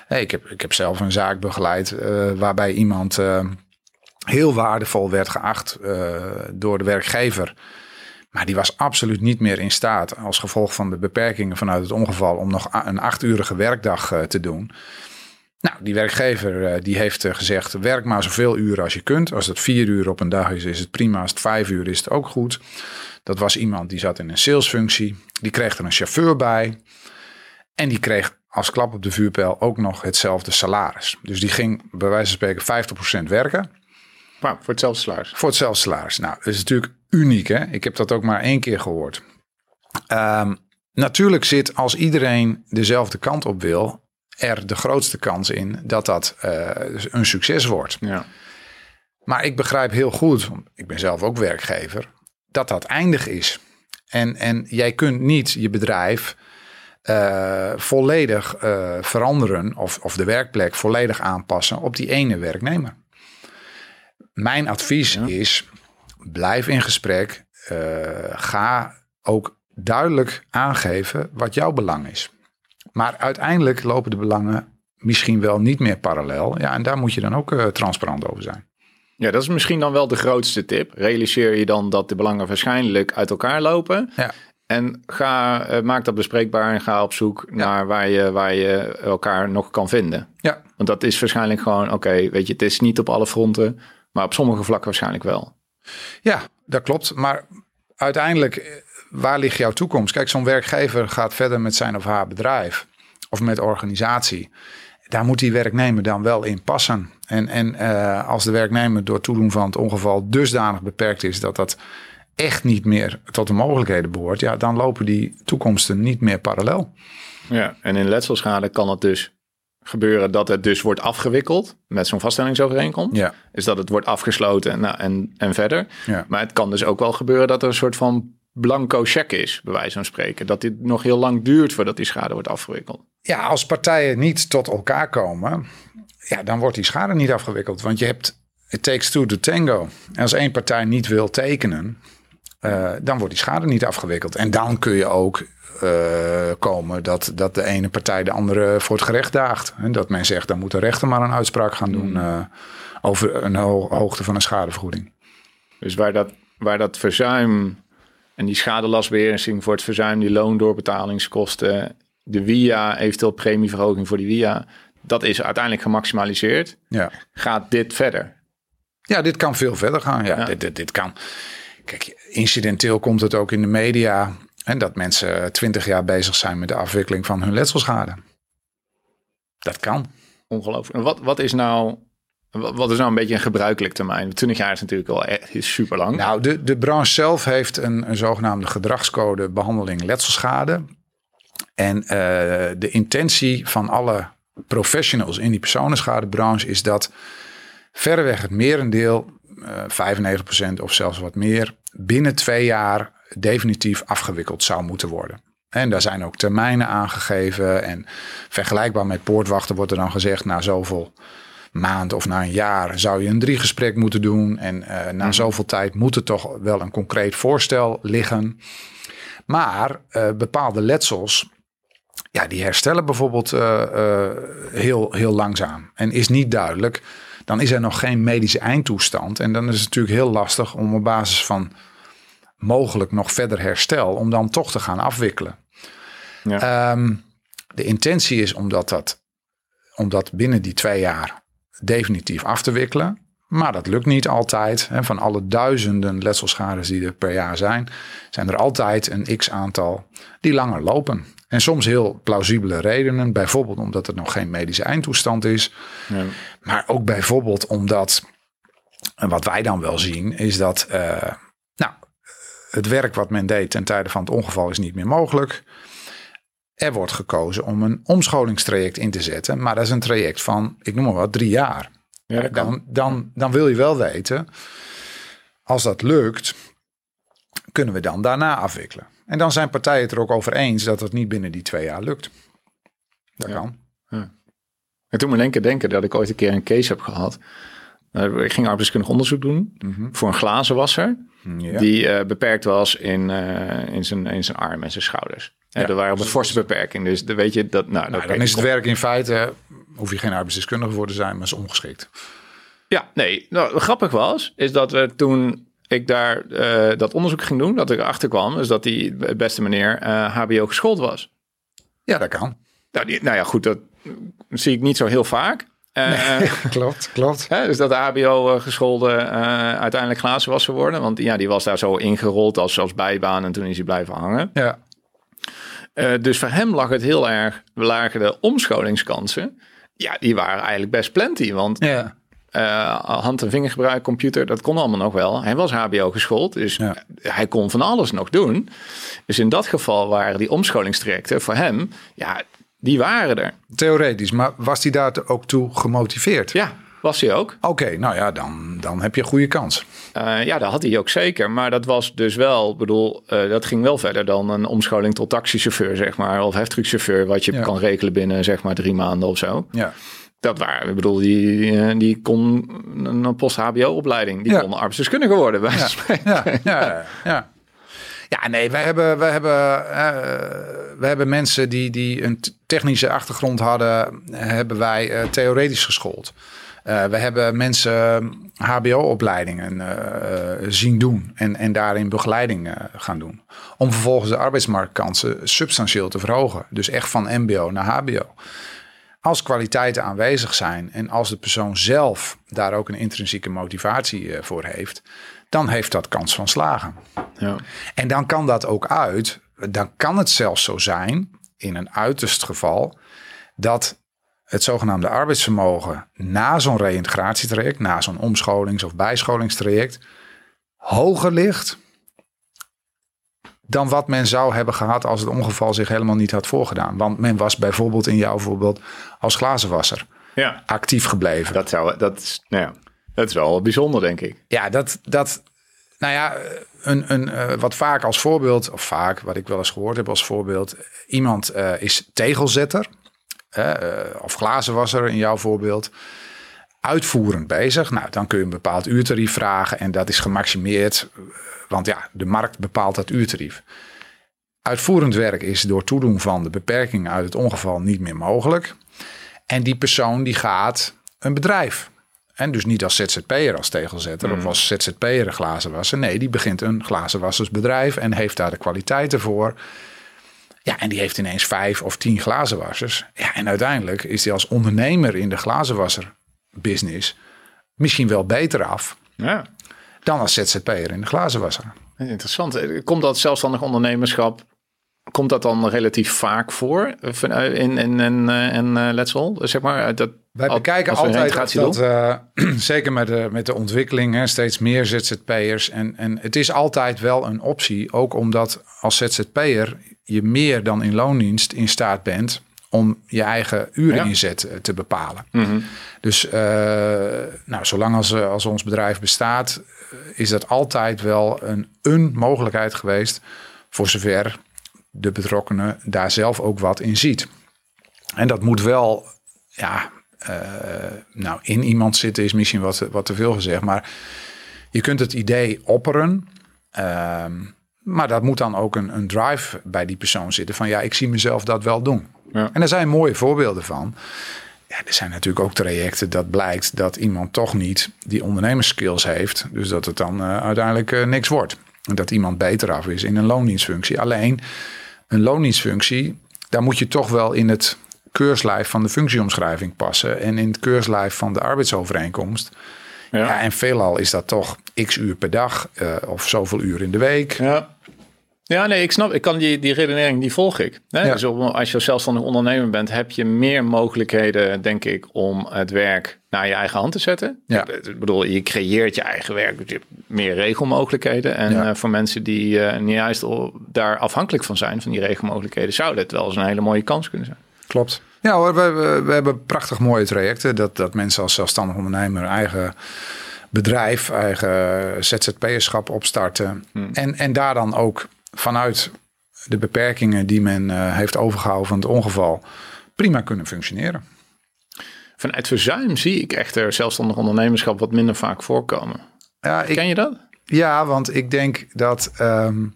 Hey, ik, heb, ik heb zelf een zaak begeleid eh, waarbij iemand heel waardevol werd geacht door de werkgever. Maar die was absoluut niet meer in staat als gevolg van de beperkingen vanuit het ongeval om nog een achturige werkdag eh, te doen. Nou, die werkgever eh, die heeft eh, gezegd: werk maar zoveel uren als je kunt. Als dat vier uur op een dag is, is het prima. Als het vijf uur is, het ook goed. Dat was iemand die zat in een salesfunctie. Die kreeg er een chauffeur bij. En die kreeg als klap op de vuurpijl ook nog hetzelfde salaris. Dus die ging bij wijze van spreken 50% werken. Maar voor hetzelfde salaris. Voor hetzelfde salaris. Nou, dat is natuurlijk uniek. Hè? Ik heb dat ook maar één keer gehoord. Ehm, natuurlijk zit als iedereen dezelfde kant op wil, er de grootste kans in dat dat eh, een succes wordt. Ja. Maar ik begrijp heel goed, ik ben zelf ook werkgever, dat dat eindig is. En, en jij kunt niet je bedrijf eh, volledig eh, veranderen of, of de werkplek volledig aanpassen op die ene werknemer. Mijn advies is: blijf in gesprek. eh, ga ook duidelijk aangeven wat jouw belang is. Maar uiteindelijk lopen de belangen misschien wel niet meer parallel. Ja, en daar moet je dan ook eh, transparant over zijn. ja, dat is misschien dan wel de grootste tip. Realiseer je dan dat de belangen waarschijnlijk uit elkaar lopen. Ja. En ga, eh, maak dat bespreekbaar en ga op zoek naar waar je, waar je elkaar nog kan vinden. Ja, Want dat is waarschijnlijk gewoon, oké, weet je, het is niet op alle fronten, maar op sommige vlakken waarschijnlijk wel. Ja, dat klopt. Maar uiteindelijk, eh, waar ligt jouw toekomst? Kijk, zo'n werkgever gaat verder met zijn of haar bedrijf of met organisatie. Daar moet die werknemer dan wel in passen. En, en eh, als de werknemer door toedoen van het ongeval dusdanig beperkt is dat dat echt niet meer tot de mogelijkheden behoort, ja, dan lopen die toekomsten niet meer parallel. Ja, en in letselschade kan het dus gebeuren dat het dus wordt afgewikkeld met zo'n vaststellingsovereenkomst. Ja. Is dat het wordt afgesloten en, nou, en, en verder. Ja. Maar het kan dus ook wel gebeuren dat er een soort van blanco cheque is, bij wijze van spreken. Dat dit nog heel lang duurt voordat die schade wordt afgewikkeld. Ja, als partijen niet tot elkaar komen, ja, dan wordt die schade niet afgewikkeld. Want je hebt, it takes two to tango. En als één partij niet wil tekenen, eh, dan wordt die schade niet afgewikkeld. En dan kun je ook komen dat, dat de ene partij de andere voor het gerecht daagt. En dat men zegt, dan moet de rechter maar een uitspraak gaan doen eh, over een ho- hoogte van een schadevergoeding. Dus waar dat, waar dat verzuim en die schadelastbeheersing voor het verzuim, die loondoorbetaalingskosten, de WIA, eventueel premieverhoging voor die WIA, dat is uiteindelijk gemaximaliseerd. Ja. Gaat dit verder? Ja, dit kan veel verder gaan. Ja, Ja. Dit, dit, dit kan. Kijk, incidenteel komt het ook in de media. En dat mensen twintig jaar bezig zijn met de afwikkeling van hun letselschade. Dat kan. Ongelooflijk. En wat, wat is nou... Wat is nou een beetje een gebruikelijk termijn? 20 jaar is natuurlijk wel echt is super lang. Nou, de, de branche zelf heeft een, een zogenaamde gedragscode behandeling letselschade. En eh, de intentie van alle professionals in die personenschadebranche is dat verreweg het merendeel, eh 95% of zelfs wat meer, binnen twee jaar definitief afgewikkeld zou moeten worden. En daar zijn ook termijnen aangegeven. En vergelijkbaar met poortwachten wordt er dan gezegd, na zoveel maand of na een jaar zou je een driegesprek moeten doen. En eh, na zoveel tijd moet er toch wel een concreet voorstel liggen. Maar eh, bepaalde letsels, ja, die herstellen bijvoorbeeld uh, heel, heel langzaam. En is niet duidelijk. Dan is er nog geen medische eindtoestand. En dan is het natuurlijk heel lastig om op basis van mogelijk nog verder herstel, om dan toch te gaan afwikkelen. Ja. Um, de intentie is om dat, dat, om dat binnen die twee jaar definitief af te wikkelen. Maar dat lukt niet altijd. Van alle duizenden letselschades die er per jaar zijn, zijn er altijd een x aantal die langer lopen. En soms heel plausibele redenen. Bijvoorbeeld omdat er nog geen medische eindtoestand is. Ja. Maar ook bijvoorbeeld omdat, en wat wij dan wel zien, is dat uh, nou, het werk wat men deed ten tijde van het ongeval is niet meer mogelijk. Er wordt gekozen om een omscholingstraject in te zetten. Maar dat is een traject van, ik noem maar wat, drie jaar. Ja, dan, dan, dan wil je wel weten, als dat lukt, kunnen we dan daarna afwikkelen. En dan zijn partijen het er ook over eens dat het niet binnen die twee jaar lukt. Dat kan. Ja. En toen me denken, denken dat ik ooit een keer een case heb gehad. Uh, ik ging arbeidskundig onderzoek doen mhm. voor een glazenwasser. Ja. Die uh, beperkt was in, uh, in, zijn, in zijn arm en zijn schouders. Ja. er waren een forse beperking. Dus dan weet je dat. Nou, nou dan is het werk in feite. Hoef je geen arbeidsdeskundige voor te zijn, maar is ongeschikt. Ja, nee. Nou, grappig was, is dat we toen ik daar uh, dat onderzoek ging doen, dat ik erachter kwam, is dat die beste meneer HBO geschoold was. Ja, dat kan. Nou, die, nou ja, goed, dat zie ik niet zo heel vaak. Uh, klopt, klopt. dus dat de HBO-geschoolde uh, uiteindelijk glazenwasser worden. Want ja, die was daar zo ingerold als, als bijbaan en toen is hij blijven hangen. Ja. Uh, dus voor hem lag het heel erg, we lagen de omscholingskansen. Ja, die waren eigenlijk best plenty. Want ja. hand- en vingergebruik, computer, dat kon allemaal nog wel. Hij was HBO geschoold, dus ja. hij kon van alles nog doen. Dus in dat geval waren die omscholingstrajecten voor hem, ja, die waren er. Theoretisch, maar was hij daar ook toe gemotiveerd? Ja, was hij ook. Oké, nou ja, dan, dan heb je een goede kans. Uh, ja, dat had hij ook zeker. Maar dat was dus wel, bedoel, uh, dat ging wel verder dan een omscholing tot taxichauffeur, zeg maar. Of heftruckchauffeur, wat je kan rekenen binnen, zeg maar, drie maanden of zo. Ja. Dat waren, ik bedoel, die, eh, die kon een post-HBO-opleiding, die ja. kon arbeidsdeskundige worden. Bij ja. Ja, ja, ja. Ja, nee, wij hebben, wij hebben, uh, wij hebben mensen die, die een technische achtergrond hadden, hebben wij uh, theoretisch geschoold. Uh, we hebben mensen HBO-opleidingen zien doen en, en daarin begeleiding gaan doen. Om vervolgens de arbeidsmarktkansen substantieel te verhogen. Dus echt van MBO naar HBO. Als kwaliteiten aanwezig zijn en als de persoon zelf daar ook een intrinsieke motivatie voor heeft, dan heeft dat kans van slagen. Ja. En dan kan dat ook uit, dan kan het zelfs zo zijn, in een uiterst geval, dat het zogenaamde arbeidsvermogen na zo'n reïntegratietraject, na zo'n omscholings- of bijscholingstraject, hoger ligt dan wat men zou hebben gehad als het ongeval zich helemaal niet had voorgedaan. Want men was bijvoorbeeld in jouw voorbeeld als glazenwasser ja. actief gebleven. Dat, zou, dat is, nou ja, dat is wel bijzonder, denk ik. Ja, dat, dat nou ja, een, een, uh, wat vaak als voorbeeld, of vaak wat ik wel eens gehoord heb als voorbeeld, iemand uh, is tegelzetter uh, of glazenwasser in jouw voorbeeld, uitvoerend bezig. Nou, dan kun je een bepaald uurtarief vragen en dat is gemaximeerd, want ja, de markt bepaalt dat uurtarief. Uitvoerend werk is door toedoen van de beperkingen uit het ongeval niet meer mogelijk. En die persoon die gaat een bedrijf en dus niet als ZZP'er als tegelzetter of mm. als ZZP'er glazenwasser. Nee, die begint een glazenwassersbedrijf en heeft daar de kwaliteiten voor. Ja, en die heeft ineens vijf of tien glazenwassers. Ja, en uiteindelijk is hij als ondernemer in de glazenwasserbusiness misschien wel beter af ja. dan als ZZP'er in de glazenwasser. Interessant. Komt dat zelfstandig ondernemerschap Komt dat dan relatief vaak voor in, in, in, in, in letsel? Zeg maar, dat, Wij bekijken altijd dat, uh, zeker met de, met de ontwikkeling, hè, steeds meer ZZP'ers. En, en het is altijd wel een optie, ook omdat als ZZP'er je meer dan in loondienst in staat bent om je eigen ureninzet ja. te bepalen. Mm Dus uh, nou, zolang als, als ons bedrijf bestaat, is dat altijd wel een, een mogelijkheid geweest, voor zover de betrokkenen daar zelf ook wat in ziet. En dat moet wel, ja, uh, nou, in iemand zitten is misschien wat, wat te veel gezegd, maar je kunt het idee opperen. Uh, Maar dat moet dan ook een, een drive bij die persoon zitten van ja, ik zie mezelf dat wel doen. Ja. En daar zijn mooie voorbeelden van. Ja, er zijn natuurlijk ook trajecten dat blijkt dat iemand toch niet die ondernemerskills heeft. Dus dat het dan uh, uiteindelijk uh, niks wordt. En dat iemand beter af is in een loondienstfunctie. Alleen een loondienstfunctie, daar moet je toch wel in het keurslijf van de functieomschrijving passen. En in het keurslijf van de arbeidsovereenkomst. Ja. ja en veelal is dat toch x uur per dag uh, of zoveel uur in de week. Ja. Ja, nee, ik snap. Ik kan die, die redenering, die volg ik. Hè? Ja. Dus als je zelfstandig ondernemer bent, heb je meer mogelijkheden, denk ik, om het werk naar je eigen hand te zetten. Ja. Ik bedoel, je creëert je eigen werk, meer regelmogelijkheden. En ja. uh, voor mensen die uh, niet juist daar afhankelijk van zijn, van die regelmogelijkheden, zou dit wel eens een hele mooie kans kunnen zijn. Klopt. Ja hoor, we, we, we hebben prachtig mooie trajecten. Dat, dat mensen als zelfstandig ondernemer eigen bedrijf, eigen ZZP'erschap opstarten. Hmm. En, en daar dan ook vanuit de beperkingen die men uh, heeft overgehouden van het ongeval prima kunnen functioneren. Vanuit verzuim zie ik echter zelfstandig ondernemerschap wat minder vaak voorkomen. Ja, ik, Ken je dat? Ja, want ik denk dat. Um,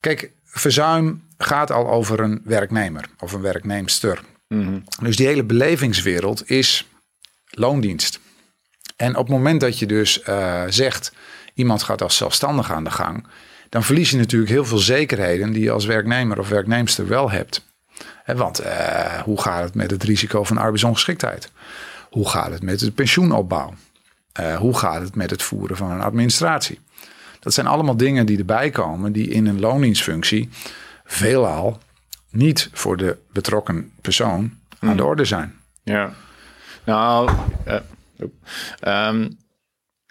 kijk, verzuim gaat al over een werknemer of een werknemster. Mhm. Mm -hmm. Dus die hele belevingswereld is loondienst. En op het moment dat je dus uh, zegt, iemand gaat als zelfstandig aan de gang, dan verlies je natuurlijk heel veel zekerheden die je als werknemer of werknemster wel hebt. He, want uh, hoe gaat het met het risico van arbeidsongeschiktheid? Hoe gaat het met de pensioenopbouw? Uh, hoe gaat het met het voeren van een administratie? Dat zijn allemaal dingen die erbij komen die in een loondienstfunctie veelal niet voor de betrokken persoon aan Hmm. de orde zijn. Ja. Nou, uh, um,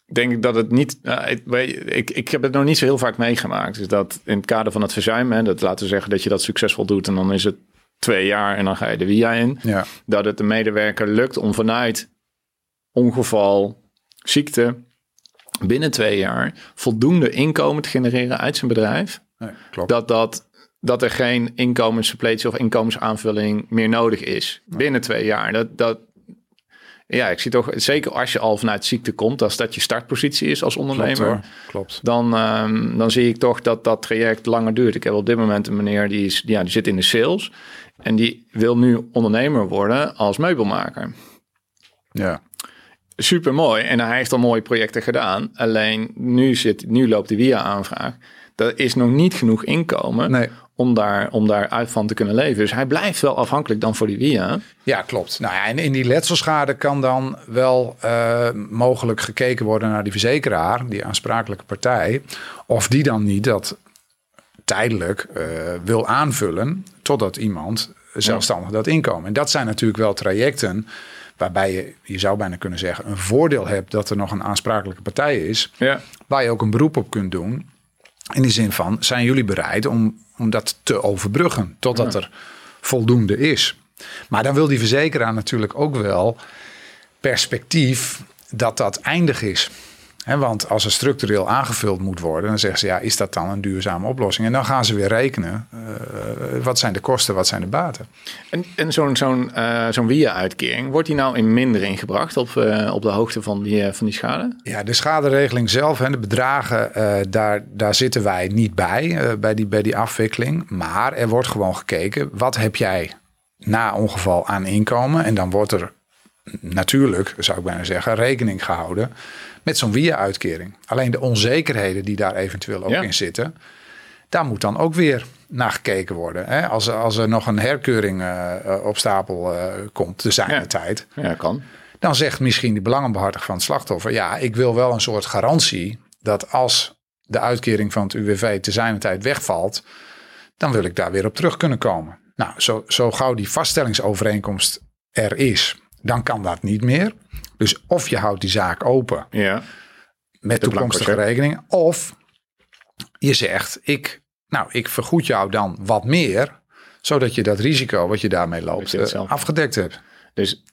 denk ik dat het niet. Uh, ik, ik, ik heb het nog niet zo heel vaak meegemaakt. Dus dat in het kader van het verzuim, hè, dat laten we zeggen dat je dat succesvol doet en dan is het twee jaar en dan ga je de via in. Ja. Dat het de medewerker lukt om vanuit ongeval, ziekte binnen twee jaar voldoende inkomen te genereren uit zijn bedrijf. Nee, klopt. Dat dat dat er geen inkomenssuppletie of inkomensaanvulling meer nodig is binnen twee jaar. Dat, dat, ja, ik zie toch, zeker als je al vanuit ziekte komt, als dat je startpositie is als ondernemer, Klopt, Klopt. Dan, um, dan zie ik toch dat dat traject langer duurt. Ik heb op dit moment een meneer die, is, ja, die zit in de sales en die wil nu ondernemer worden als meubelmaker. Ja. Super mooi. En hij heeft al mooie projecten gedaan. Alleen nu, zit, nu loopt de via-aanvraag. Er is nog niet genoeg inkomen nee. om, daar, om daar uit van te kunnen leven. Dus hij blijft wel afhankelijk dan voor die via. Ja, klopt. Nou ja, en in die letselschade kan dan wel uh, mogelijk gekeken worden naar die verzekeraar, die aansprakelijke partij. Of die dan niet dat tijdelijk uh, wil aanvullen totdat iemand zelfstandig dat inkomen. En dat zijn natuurlijk wel trajecten waarbij je, je zou bijna kunnen zeggen, een voordeel hebt dat er nog een aansprakelijke partij is, ja. waar je ook een beroep op kunt doen. In die zin van, zijn jullie bereid om, om dat te overbruggen totdat ja. er voldoende is? Maar dan wil die verzekeraar natuurlijk ook wel perspectief dat dat eindig is. He, want als er structureel aangevuld moet worden, dan zeggen ze ja, is dat dan een duurzame oplossing? En dan gaan ze weer rekenen. Uh, wat zijn de kosten, wat zijn de baten? En, en zo'n zo'n uh, zo'n via-uitkering, wordt die nou in mindering gebracht op, uh, op de hoogte van die, van die schade? Ja, de schaderegeling zelf en de bedragen, daar, daar zitten wij niet bij, bij, die, bij die afwikkeling. Maar er wordt gewoon gekeken, wat heb jij na ongeval aan inkomen? En dan wordt er natuurlijk, zou ik bijna zeggen, rekening gehouden met zo'n via-uitkering. Alleen de onzekerheden die daar eventueel ook ja. in zitten, daar moet dan ook weer naar gekeken worden. Hè? Als, als er nog een herkeuring uh, op stapel uh, komt, te zijn ja. tijd. Ja, kan. Dan zegt misschien de belangenbehartiger van het slachtoffer: ja, ik wil wel een soort garantie dat als de uitkering van het UWV te zijn tijd wegvalt, dan wil ik daar weer op terug kunnen komen. Nou, zo, zo gauw die vaststellingsovereenkomst er is, dan kan dat niet meer. Dus of je houdt die zaak open ja. met de toekomstige rekening, of je zegt: ik, nou, ik vergoed jou dan wat meer, zodat je dat risico wat je daarmee loopt uh, afgedekt hebt. Dus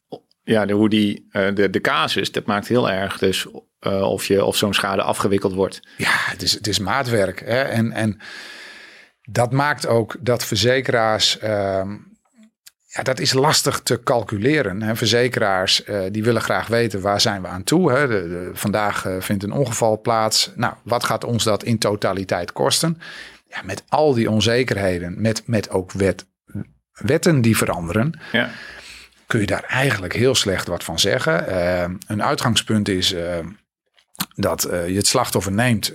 ja, de, hoe die, uh, de, de casus, dat maakt heel erg dus uh, of, je, of zo'n schade afgewikkeld wordt. Ja, het is, het is maatwerk. Hè? En, en dat maakt ook dat verzekeraars. Uh, ja, dat is lastig te calculeren. Hè. Verzekeraars uh, die willen graag weten waar zijn we aan toe. Hè. De, de, vandaag uh, vindt een ongeval plaats. Nou, wat gaat ons dat in totaliteit kosten? Ja, met al die onzekerheden, met, met ook wet, wetten die veranderen, ja. kun je daar eigenlijk heel slecht wat van zeggen. Uh, een uitgangspunt is dat je het slachtoffer neemt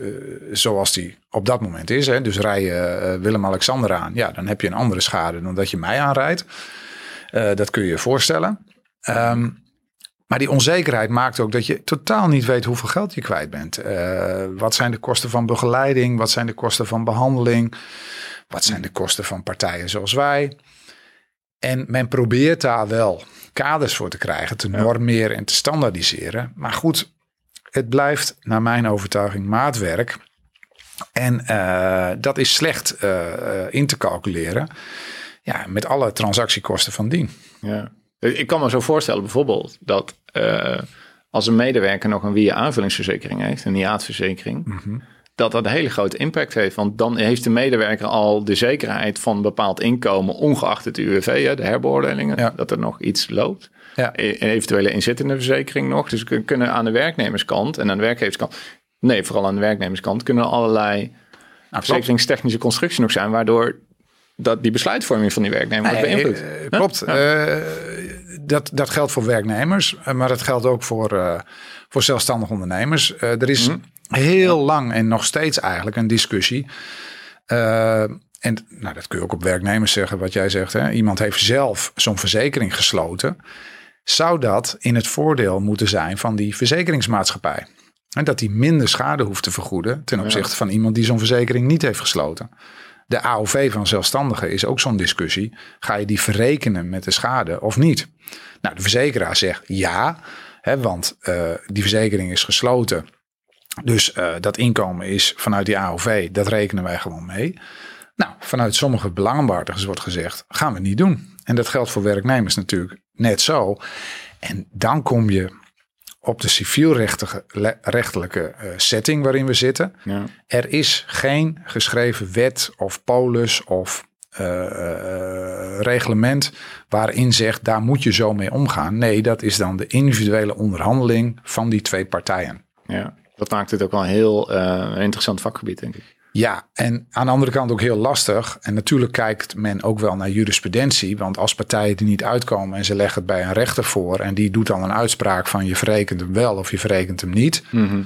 zoals die op dat moment is. Hè. Dus rij je Willem-Alexander aan, ja, dan heb je een andere schade dan dat je mij aanrijdt. Uh, dat kun je je voorstellen. Um, maar die onzekerheid maakt ook dat je totaal niet weet hoeveel geld je kwijt bent. Uh, wat zijn de kosten van begeleiding? Wat zijn de kosten van behandeling? Wat zijn de kosten van partijen zoals wij? En men probeert daar wel kaders voor te krijgen, te normeren en te standaardiseren. Maar goed, het blijft naar mijn overtuiging maatwerk. En uh, dat is slecht uh, in te calculeren. Ja, met alle transactiekosten van dien. Ja. Ik kan me zo voorstellen bijvoorbeeld dat uh, als een medewerker nog een WIA-aanvullingsverzekering heeft, een IAAT-verzekering, mm -hmm. dat dat een hele grote impact heeft. Want dan heeft de medewerker al de zekerheid van een bepaald inkomen, ongeacht het UWV, de herbeoordelingen, ja. dat er nog iets loopt. Ja. E-, eventuele inzittende verzekering nog. Dus we kunnen aan de werknemerskant en aan de werkgeverskant, nee, vooral aan de werknemerskant, kunnen allerlei nou, verzekeringstechnische constructies nog zijn, waardoor dat die besluitvorming van die werknemer wordt beïnvloed. Uh, klopt. Ja. Uh, dat, dat geldt voor werknemers, eh, maar dat geldt ook voor, uh, voor zelfstandig ondernemers. er is mm. heel lang en nog steeds eigenlijk een discussie. en nou, dat kun je ook op werknemers zeggen, wat jij zegt. Hè? Iemand heeft zelf zo'n verzekering gesloten. Zou dat in het voordeel moeten zijn van die verzekeringsmaatschappij? En dat die minder schade hoeft te vergoeden ten opzichte ja. van iemand die zo'n verzekering niet heeft gesloten. De AOV van zelfstandigen is ook zo'n discussie. Ga je die verrekenen met de schade of niet? Nou, de verzekeraar zegt ja, hè, want uh, die verzekering is gesloten. Dus uh, dat inkomen is vanuit die AOV, dat rekenen wij gewoon mee. Nou, vanuit sommige belangenbehartigers wordt gezegd, gaan we niet doen. En dat geldt voor werknemers natuurlijk net zo. En dan kom je op de civielrechtelijke uh, setting waarin we zitten. Ja. Er is geen geschreven wet of polis of uh, uh, reglement waarin zegt daar moet je zo mee omgaan. Nee, dat is dan de individuele onderhandeling van die twee partijen. Ja, dat maakt het ook wel een heel interessant vakgebied, denk ik. Ja, en aan de andere kant ook heel lastig. En natuurlijk kijkt men ook wel naar jurisprudentie. Want als partijen er niet uitkomen en ze leggen het bij een rechter voor. en die doet dan een uitspraak van je verrekent hem wel of je verrekent hem niet. Mm -hmm.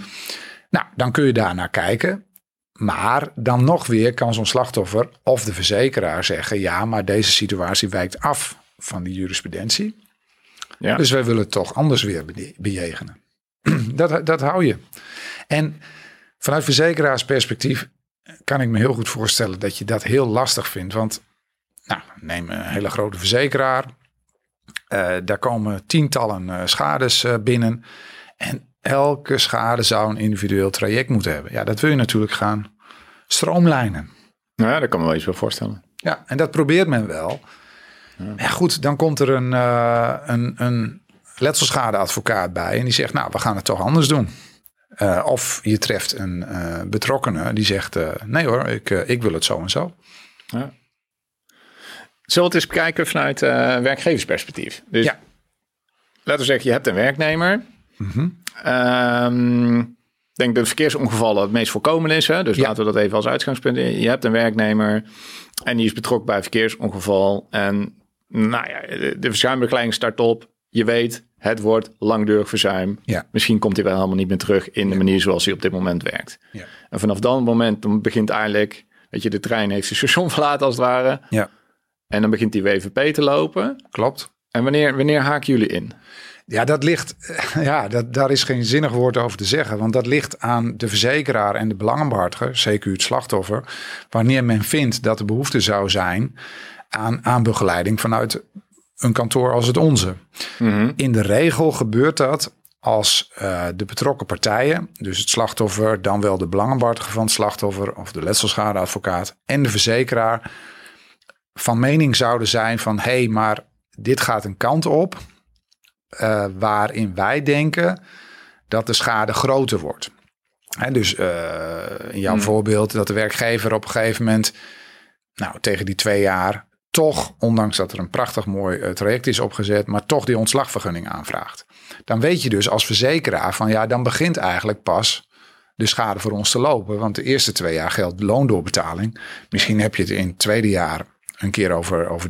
Nou, dan kun je daar naar kijken. Maar dan nog weer kan zo'n slachtoffer of de verzekeraar zeggen: ja, maar deze situatie wijkt af van die jurisprudentie. Ja. Dus wij willen het toch anders weer bejegenen. dat, dat hou je. En vanuit verzekeraarsperspectief kan ik me heel goed voorstellen dat je dat heel lastig vindt. Want nou, neem een hele grote verzekeraar. Uh, daar komen tientallen uh, schades uh, binnen. En elke schade zou een individueel traject moeten hebben. Ja, dat wil je natuurlijk gaan stroomlijnen. Nou ja, dat kan me wel eens wel voorstellen. Ja, en dat probeert men wel. Ja, ja goed, dan komt er een, een, een letselschadeadvocaat bij. En die zegt, nou, we gaan het toch anders doen. Uh, of je treft een uh, betrokkenen die zegt: uh, Nee hoor, ik, ik wil het zo en zo. Ja. Zullen we het eens bekijken vanuit werkgeversperspectief? Dus ja. laten we zeggen, je hebt een werknemer. Mm -hmm. ik denk dat verkeersongevallen het meest voorkomen is. Hè? Dus ja. laten we dat even als uitgangspunt. Je hebt een werknemer en die is betrokken bij een verkeersongeval. En nou ja, de, de verzuimbegeleiding start op. Je weet, het wordt langdurig verzuim. Ja. Misschien komt hij wel helemaal niet meer terug in de manier zoals hij op dit moment werkt. Ja. En vanaf dat moment dan begint eigenlijk, weet je, de trein heeft zijn station verlaten als het ware. Ja. En dan begint die WVP te lopen. Klopt. En wanneer, wanneer haken jullie in? Ja, dat ligt, ja, dat, daar is geen zinnig woord over te zeggen. Want dat ligt aan de verzekeraar en de belangenbehartiger, zeker het slachtoffer. Wanneer men vindt dat er behoefte zou zijn aan, aan begeleiding vanuit een kantoor als het onze. Mhm. In de regel gebeurt dat als uh, de betrokken partijen, dus het slachtoffer, dan wel de belangenbehartiger van het slachtoffer of de letselschadeadvocaat en de verzekeraar, van mening zouden zijn van hé, hey, maar dit gaat een kant op uh, waarin wij denken dat de schade groter wordt. He, dus uh, in jouw mhm. voorbeeld dat de werkgever op een gegeven moment, nou tegen die twee jaar toch, ondanks dat er een prachtig mooi eh, traject is opgezet, maar toch die ontslagvergunning aanvraagt. Dan weet je dus als verzekeraar van ja, dan begint eigenlijk pas de schade voor ons te lopen. Want de eerste twee jaar geldt loondoorbetaling. Misschien heb je het in het tweede jaar een keer over, over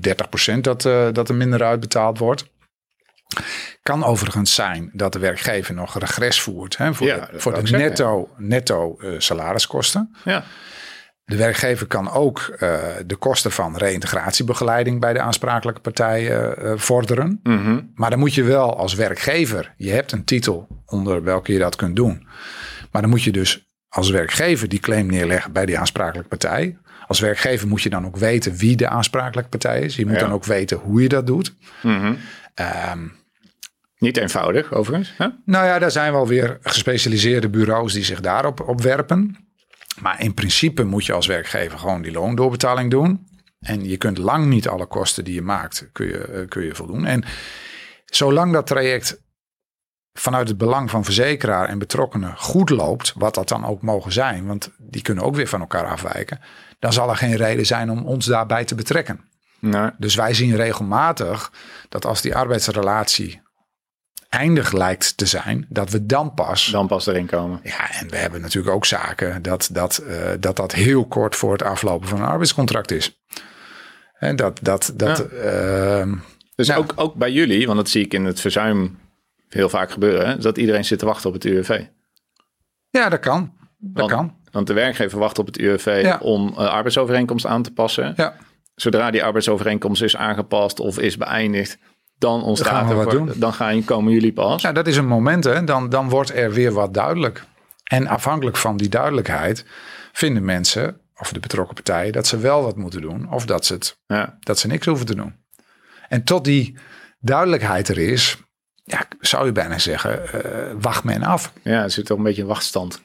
30% dat, uh, dat er minder uitbetaald wordt. Kan overigens zijn dat de werkgever nog regres voert hè, voor Ja, de, voor de zeggen. netto, netto eh, salariskosten. Ja. De werkgever kan ook eh, de kosten van reïntegratiebegeleiding bij de aansprakelijke partijen eh, vorderen. Mhm. Maar dan moet je wel als werkgever, je hebt een titel onder welke je dat kunt doen. Maar dan moet je dus als werkgever die claim neerleggen bij die aansprakelijke partij. Als werkgever moet je dan ook weten wie de aansprakelijke partij is. Je moet Ja. dan ook weten hoe je dat doet. Mhm. Ehm, Niet eenvoudig, overigens. Hè? nou ja, daar zijn wel weer gespecialiseerde bureaus die zich daarop op werpen. Maar in principe moet je als werkgever gewoon die loondoorbetaling doen. En je kunt lang niet alle kosten die je maakt, kun je, eh, kun je voldoen. En zolang dat traject vanuit het belang van verzekeraar en betrokkenen goed loopt, wat dat dan ook mogen zijn, want die kunnen ook weer van elkaar afwijken, dan zal er geen reden zijn om ons daarbij te betrekken. Nou, Dus wij zien regelmatig dat als die arbeidsrelatie eindig lijkt te zijn, dat we dan pas. dan pas erin komen. Ja, en we hebben natuurlijk ook zaken dat dat, eh, dat, dat heel kort voor het aflopen van een arbeidscontract is. En dat, dat, dat, ehm, Dus Nou. ook, ook bij jullie, want dat zie ik in het verzuim heel vaak gebeuren, hè, dat iedereen zit te wachten op het UWV. ja, dat kan. Dat Want, kan. want de werkgever wacht op het UWV Ja. om uh, arbeidsovereenkomst aan te passen. Ja, Zodra die arbeidsovereenkomst is aangepast of is beëindigd, dan gaan ontstaat we er wat voor- doen. dan gaan, komen jullie pas. nou, dat is een moment, hè. Dan, dan wordt er weer wat duidelijk. En afhankelijk van die duidelijkheid vinden mensen, of de betrokken partijen, dat ze wel wat moeten doen, of dat ze, het, Ja. dat ze niks hoeven te doen. En tot die duidelijkheid er is, ja, zou je bijna zeggen, eh, wacht men af. ja, er zit toch een beetje een wachtstand.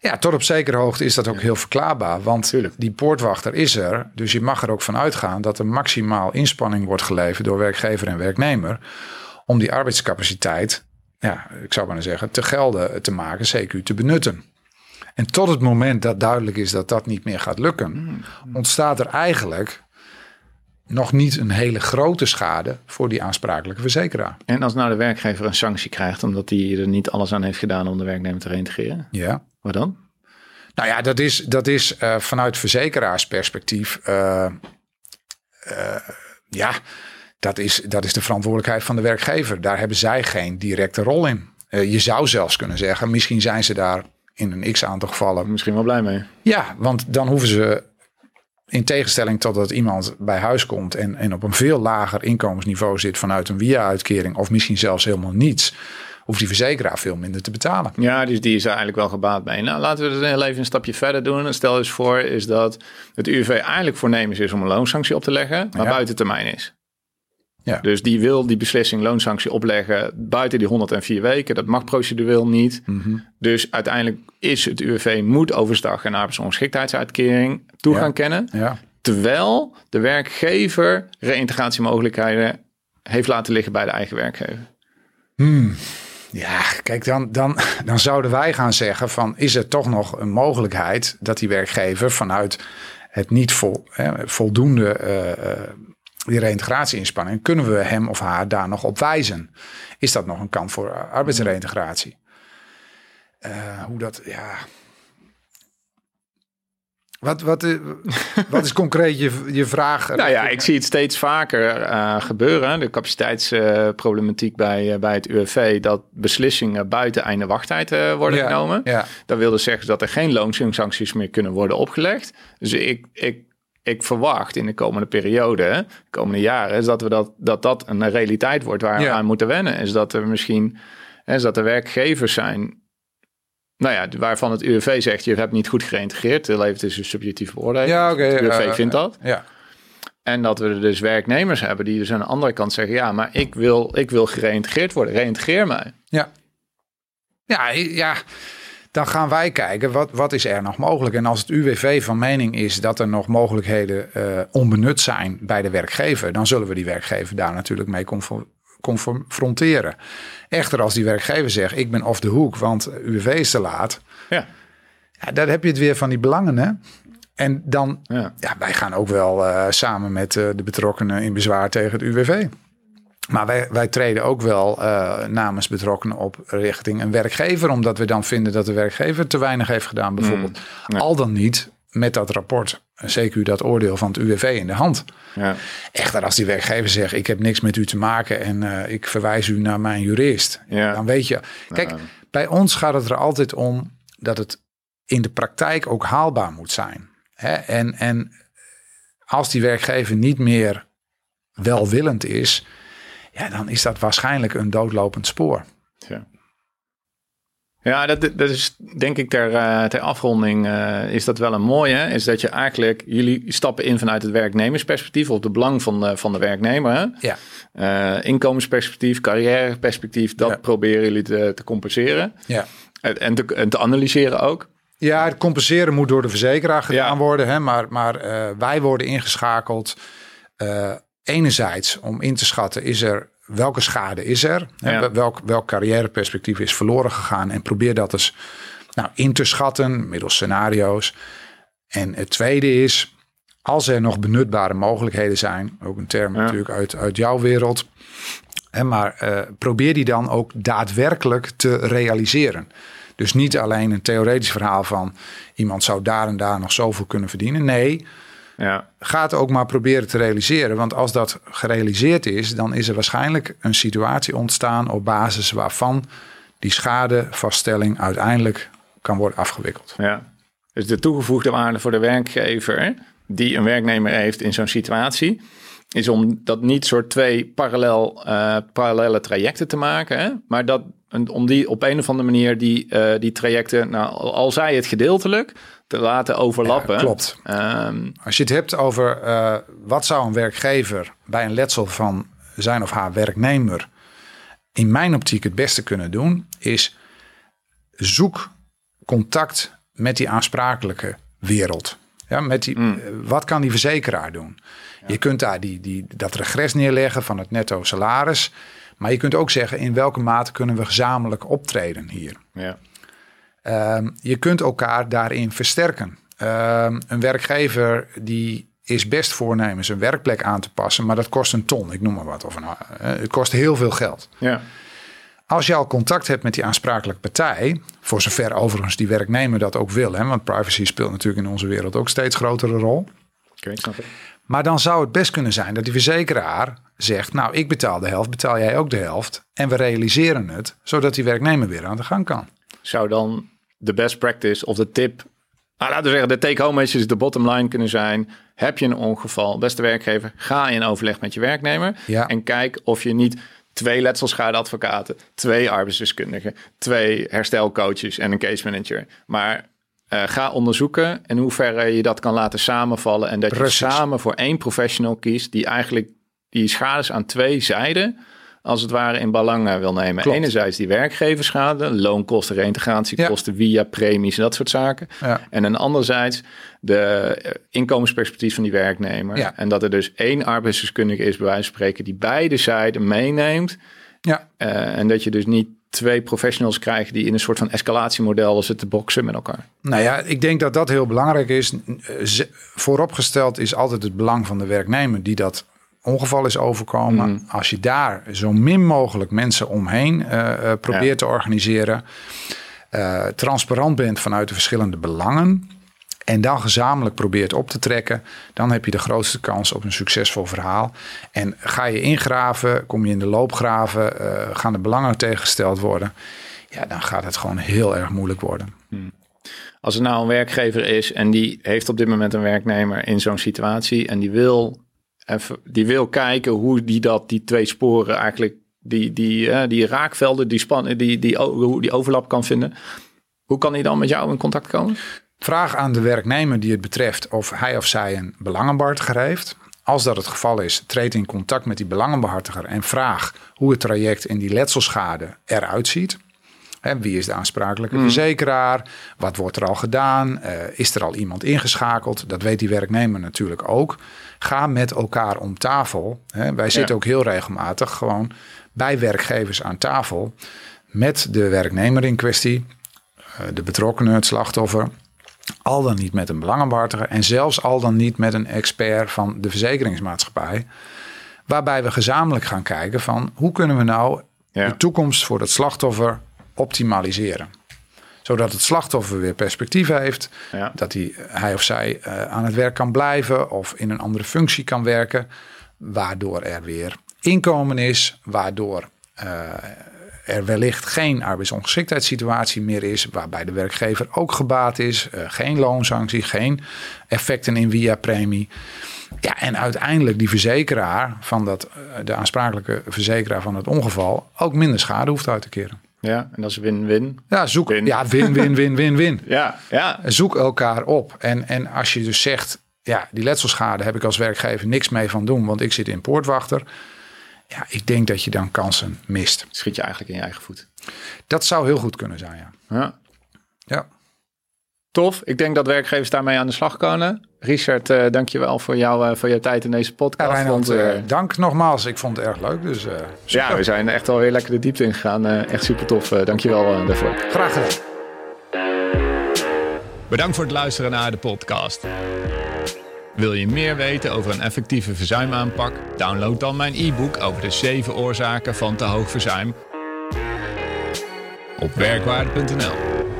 Ja, tot op zekere hoogte is dat ook heel verklaarbaar. Want Tuurlijk. die poortwachter is er. Dus je mag er ook van uitgaan dat er maximaal inspanning wordt geleverd door werkgever en werknemer. Om die arbeidscapaciteit, ja, ik zou maar zeggen, te gelden te maken, CQ te benutten. En tot het moment dat duidelijk is dat dat niet meer gaat lukken, ontstaat er eigenlijk nog niet een hele grote schade voor die aansprakelijke verzekeraar. En als nou de werkgever een sanctie krijgt omdat hij er niet alles aan heeft gedaan om de werknemer te reintegreren, Ja. Wat dan? Nou ja, dat is, dat is eh, vanuit verzekeraarsperspectief. eh, eh, ja, dat is, dat is de verantwoordelijkheid van de werkgever. Daar hebben zij geen directe rol in. Je zou zelfs kunnen zeggen, misschien zijn ze daar in een x aantal gevallen. Misschien wel blij mee. Ja, want dan hoeven ze. In tegenstelling tot dat iemand bij huis komt en, en op een veel lager inkomensniveau zit vanuit een via-uitkering, of misschien zelfs helemaal niets, hoeft die verzekeraar veel minder te betalen. Ja, dus die is er eigenlijk wel gebaat bij. Nou, laten we het heel even een stapje verder doen. Stel eens voor is dat het UWV eigenlijk voornemens is om een loonsanctie op te leggen, maar Ja. buiten termijn is. Ja. Dus die wil die beslissing loonsanctie opleggen buiten die 104 weken. Dat mag procedureel niet. Dus uiteindelijk is het UWV moet overstag en arbeidsongeschiktheidsuitkering toe Ja. gaan kennen. Ja, Terwijl de werkgever reïntegratiemogelijkheden heeft laten liggen bij de eigen werkgever. Ja, kijk, dan, dan, dan zouden wij gaan zeggen van is er toch nog een mogelijkheid dat die werkgever vanuit het niet vol, hè, voldoende eh, eh, die reïntegratieinspanning, kunnen we hem of haar daar nog op wijzen? Is dat nog een kant voor eh, arbeidsreïntegratie? Eh, hoe dat, ja. Wat, wat, eh, wat is concreet je, je vraag? Nou ja, ik zie het steeds vaker eh, gebeuren. De capaciteitsproblematiek bij, eh, bij het UWV. Dat beslissingen buiten einde wachttijd worden Ja, genomen. ja. Dat wil dus zeggen dat er geen loonsancties meer kunnen worden opgelegd. Dus ik, ik, ik verwacht in de komende periode, de komende jaren, is dat we dat, dat, dat een realiteit wordt waar we Ja. aan moeten wennen. Is dat er misschien is dat er werkgevers zijn. Nou ja, waarvan het UWV zegt, je hebt niet goed geïntegreerd. Even, het is een subjectieve beoordeling. Ja, oké. Het UWV eh, vindt dat. Ja. En dat we dus werknemers hebben die dus aan de andere kant zeggen... ja, maar ik wil, ik wil gereïntegreerd worden. Reïntegreer mij. Ja. Ja, ja, dan gaan wij kijken wat, wat is er nog mogelijk. En als het UWV van mening is dat er nog mogelijkheden eh, onbenut zijn bij de werkgever, dan zullen we die werkgever daar natuurlijk mee confronteren. Echter, als die werkgever zegt: Ik ben off de hoek, want UWV is te laat. Ja. Ja, daar heb je het weer van die belangen. Hè? En dan, Ja. ja, wij gaan ook wel eh, samen met eh, de betrokkenen in bezwaar tegen het UWV. Maar wij, wij treden ook wel eh, namens betrokkenen op richting een werkgever, omdat we dan vinden dat de werkgever te weinig heeft gedaan, bijvoorbeeld. ja. Al dan niet met dat rapport, zeker u dat oordeel van het UWV in de hand. Ja. Echter, als die werkgever zegt: Ik heb niks met u te maken en eh, ik verwijs u naar mijn jurist, Ja. dan weet je. Kijk, bij ons gaat het er altijd om dat het in de praktijk ook haalbaar moet zijn. Hè? En, en als die werkgever niet meer welwillend is, ja, dan is dat waarschijnlijk een doodlopend spoor. Ja. Dat, dat is denk ik ter, eh, ter afronding eh, is dat wel een mooie. Is dat je eigenlijk, jullie stappen in vanuit het werknemersperspectief of de belang van de, van de werknemer. Hè? Ja, Eh, inkomensperspectief, carrièreperspectief, dat Ja. proberen jullie te, te compenseren. ja. En, en, te, en te analyseren ook. Ja, het compenseren moet door de verzekeraar gedaan Ja. worden. Hè? Maar, maar eh, wij worden ingeschakeld. eh, enerzijds om in te schatten, is er, welke schade is er? Ja. Welk, welk carrièreperspectief is verloren gegaan? En probeer dat eens nou, in te schatten middels scenario's. En het tweede is, als er nog benutbare mogelijkheden zijn, ook een term Ja. natuurlijk uit, uit jouw wereld. Hè, maar eh, probeer die dan ook daadwerkelijk te realiseren. Dus niet alleen een theoretisch verhaal van iemand zou daar en daar nog zoveel kunnen verdienen. Nee, Ja, ga het ook maar proberen te realiseren. Want als dat gerealiseerd is, dan is er waarschijnlijk een situatie ontstaan op basis waarvan die schadevaststelling uiteindelijk kan worden afgewikkeld. ja. Dus de toegevoegde waarde voor de werkgever die een werknemer heeft in zo'n situatie, is om dat niet soort twee parallel, eh, parallele trajecten te maken, hè? maar dat om die op een of andere manier die, eh, die trajecten, nou, al zij het gedeeltelijk, te laten overlappen. Ja, klopt. Ehm, Als je het hebt over eh, wat zou een werkgever bij een letsel van zijn of haar werknemer in mijn optiek het beste kunnen doen, is zoek contact met die aansprakelijke wereld. Ja, met die, Mm. eh, Wat kan die verzekeraar doen? Je kunt daar die, die, dat regres neerleggen van het netto salaris. Maar je kunt ook zeggen in welke mate kunnen we gezamenlijk optreden hier. ja. Ehm, je kunt elkaar daarin versterken. Ehm, een werkgever die is best voornemens een werkplek aan te passen, maar dat kost een ton, ik noem maar wat. Of een, eh, het kost heel veel geld. ja. Als je al contact hebt met die aansprakelijke partij, voor zover overigens die werknemer dat ook wil, hè, want privacy speelt natuurlijk in onze wereld ook steeds grotere rol. Oké, ik snap het. Maar dan zou het best kunnen zijn dat die verzekeraar zegt: Nou, ik betaal de helft, betaal jij ook de helft. En we realiseren het, zodat die werknemer weer aan de gang kan. Zou dan de best practice of de tip, nou, laten we zeggen, de take-home message, de bottom line kunnen zijn. Heb je een ongeval, beste werkgever, ga in overleg met je werknemer. Ja. En kijk of je niet twee letselschadeadvocaten, twee arbeidsdeskundigen, twee herstelcoaches en een case manager. Maar eh, ga onderzoeken in hoeverre je dat kan laten samenvallen. En dat Precies. je samen voor één professional kiest die eigenlijk die schades aan twee zijden als het ware in belang eh, wil nemen. Klopt. Enerzijds die werkgeverschade, loonkosten, reintegratiekosten via premies en dat soort zaken. Ja. En dan anderzijds de eh, inkomensperspectief van die werknemer. Ja. En dat er dus één arbeidsdeskundige is, bij wijze van spreken, die beide zijden meeneemt. Ja, Eh, en dat je dus niet twee professionals krijgt die in een soort van escalatiemodel zitten te boksen met elkaar. Nou ja, ik denk dat dat heel belangrijk is. Vooropgesteld is altijd het belang van de werknemer die dat ongeval is overkomen. Als je daar zo min mogelijk mensen omheen eh, eh, probeert Ja. te organiseren, eh, transparant bent vanuit de verschillende belangen. En dan gezamenlijk probeert op te trekken, dan heb je de grootste kans op een succesvol verhaal. En ga je ingraven, kom je in de loopgraven, eh, gaan de belangen tegengesteld worden. Ja, dan gaat het gewoon heel erg moeilijk worden. Als er nou een werkgever is en die heeft op dit moment een werknemer in zo'n situatie en die wil, even, die wil kijken hoe die dat, die twee sporen eigenlijk, die, die, eh, die raakvelden, die, span, die, die, hoe die overlap kan vinden. Hoe kan hij dan met jou in contact komen? Vraag aan de werknemer die het betreft of hij of zij een belangenbehartiger heeft. Als dat het geval is, treed in contact met die belangenbehartiger en vraag hoe het traject in die letselschade eruit ziet. Hè, wie is de aansprakelijke verzekeraar? Wat wordt er al gedaan? Eh, is er al iemand ingeschakeld? Dat weet die werknemer natuurlijk ook. Ga met elkaar om tafel. Hè. Wij zitten ook heel regelmatig gewoon bij werkgevers aan tafel met de werknemer in kwestie, eh, de betrokkenen, het slachtoffer. Al dan niet met een belangenbehartiger en zelfs al dan niet met een expert van de verzekeringsmaatschappij. Waarbij we gezamenlijk gaan kijken van hoe kunnen we nou Ja. de toekomst voor het slachtoffer optimaliseren. Zodat het slachtoffer weer perspectief heeft. Ja. Dat hij, hij of zij eh, aan het werk kan blijven of in een andere functie kan werken. Waardoor er weer inkomen is. Waardoor eh, er wellicht geen arbeidsongeschiktheidssituatie meer is. Waarbij de werkgever ook gebaat is. Eh, geen loonsanctie, geen effecten in via premie. Ja, en uiteindelijk die verzekeraar van dat, de aansprakelijke verzekeraar van het ongeval ook minder schade hoeft uit te keren. Ja, en dat is win-win. Ja, zoek. Win. Ja, win, win, win, win, win. Ja, ja. Zoek elkaar op. En, en als je dus zegt, ja, die letselschade heb ik als werkgever niks mee van doen, want ik zit in poortwachter. Ja, ik denk dat je dan kansen mist. Schiet je eigenlijk in je eigen voet. Dat zou heel goed kunnen zijn, ja. Ja. Ja, Tof. Ik denk dat werkgevers daarmee aan de slag kunnen. Richard, eh dank je wel voor, jou, eh, voor jouw tijd in deze ja podcast. Reinhard, Want, eh, eh, dank nogmaals. Ik vond het erg leuk, dus eh, ja, we zijn echt al weer lekker de diepte ingegaan. Eh echt super tof. Eh, dank je wel eh, daarvoor. graag gedaan. Bedankt voor het luisteren naar de podcast. Wil je meer weten over een effectieve verzuimaanpak? Download dan mijn e-book over de 7 oorzaken van te hoog verzuim op werkwaarde.nl.